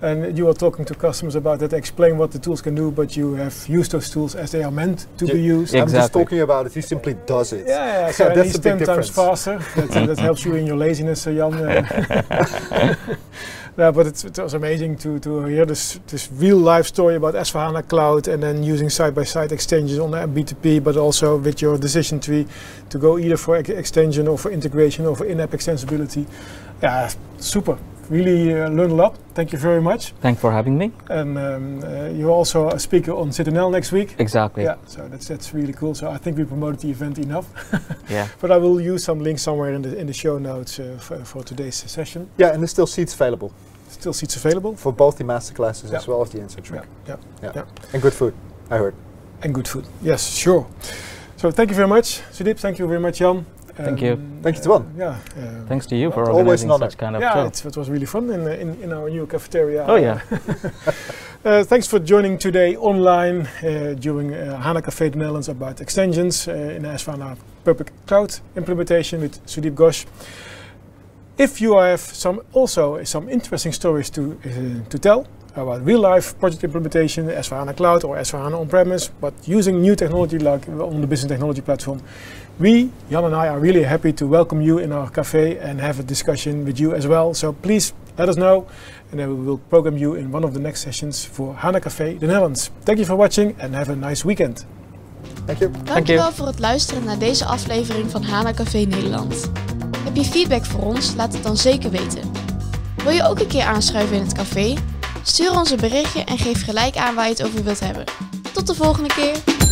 [SPEAKER 1] and you are talking to customers about that, explain what the tools can do, but you have used those tools as they are meant to be used.
[SPEAKER 4] Yeah.
[SPEAKER 3] I'm just talking about it. He simply does it.
[SPEAKER 1] Yeah, yeah, so
[SPEAKER 3] Yeah, that's
[SPEAKER 1] least
[SPEAKER 3] a big
[SPEAKER 1] times
[SPEAKER 3] difference.
[SPEAKER 1] faster. That, uh, that helps you in your laziness, uh, Jan. yeah, but it's, it was amazing to, to hear this, this real life story about S4HANA Cloud and then using side-by-side exchanges on the BTP, but also with your decision tree to go either for ex- extension or for integration or for in-app extensibility. Yeah, super. Really uh, learned a lot. Thank you very much.
[SPEAKER 4] Thanks for having me.
[SPEAKER 1] And um, uh, you're also a speaker on Citadel next week.
[SPEAKER 4] Exactly.
[SPEAKER 1] Yeah, so that's that's really cool. So I think we promoted the event enough.
[SPEAKER 4] Yeah.
[SPEAKER 1] But I will use some links somewhere in the in the show notes uh, for, for today's session.
[SPEAKER 3] Yeah, and there's still seats available
[SPEAKER 1] Still seats available.
[SPEAKER 3] for both the masterclasses
[SPEAKER 1] Yeah.
[SPEAKER 3] as well as the Inside
[SPEAKER 1] Yeah,
[SPEAKER 3] track.
[SPEAKER 1] yeah,
[SPEAKER 3] Yeah.
[SPEAKER 1] yeah.
[SPEAKER 3] And good food, I heard.
[SPEAKER 1] and good food. Yes, sure. So thank you very much, Sudip. Thank you very much, Jan.
[SPEAKER 4] Thank you.
[SPEAKER 3] Thank you, Tuan.
[SPEAKER 1] Yeah. Uh,
[SPEAKER 4] Thanks to you for
[SPEAKER 3] Always
[SPEAKER 4] organizing such kind of
[SPEAKER 1] yeah,
[SPEAKER 4] show.
[SPEAKER 1] it's, it was really fun in, uh, in, in our new cafeteria.
[SPEAKER 4] Oh, yeah.
[SPEAKER 1] uh, thanks for joining today online uh, during uh, HANA Café the Netherlands about extensions uh, in S4HANA Public Cloud implementation with Sudip Ghosh. If you have some also some interesting stories to uh, to tell about real life project implementation, S4HANA Cloud or S4HANA on-premise, but using new technology like on the Business Technology Platform, we, Jan and I, are really happy to welcome you in our cafe and have a discussion with you as well. So please let us know and then we will program you in one of the next sessions for HANA Café the Netherlands. Thank you for watching and have a nice weekend.
[SPEAKER 3] Thank you.
[SPEAKER 2] Dankjewel voor het luisteren naar deze aflevering van HANA Café Nederland. Heb je feedback voor ons? Laat het dan zeker weten. Wil je ook een keer aanschuiven in het café? Stuur ons een berichtje en geef gelijk aan waar je het over wilt hebben. Tot de volgende keer!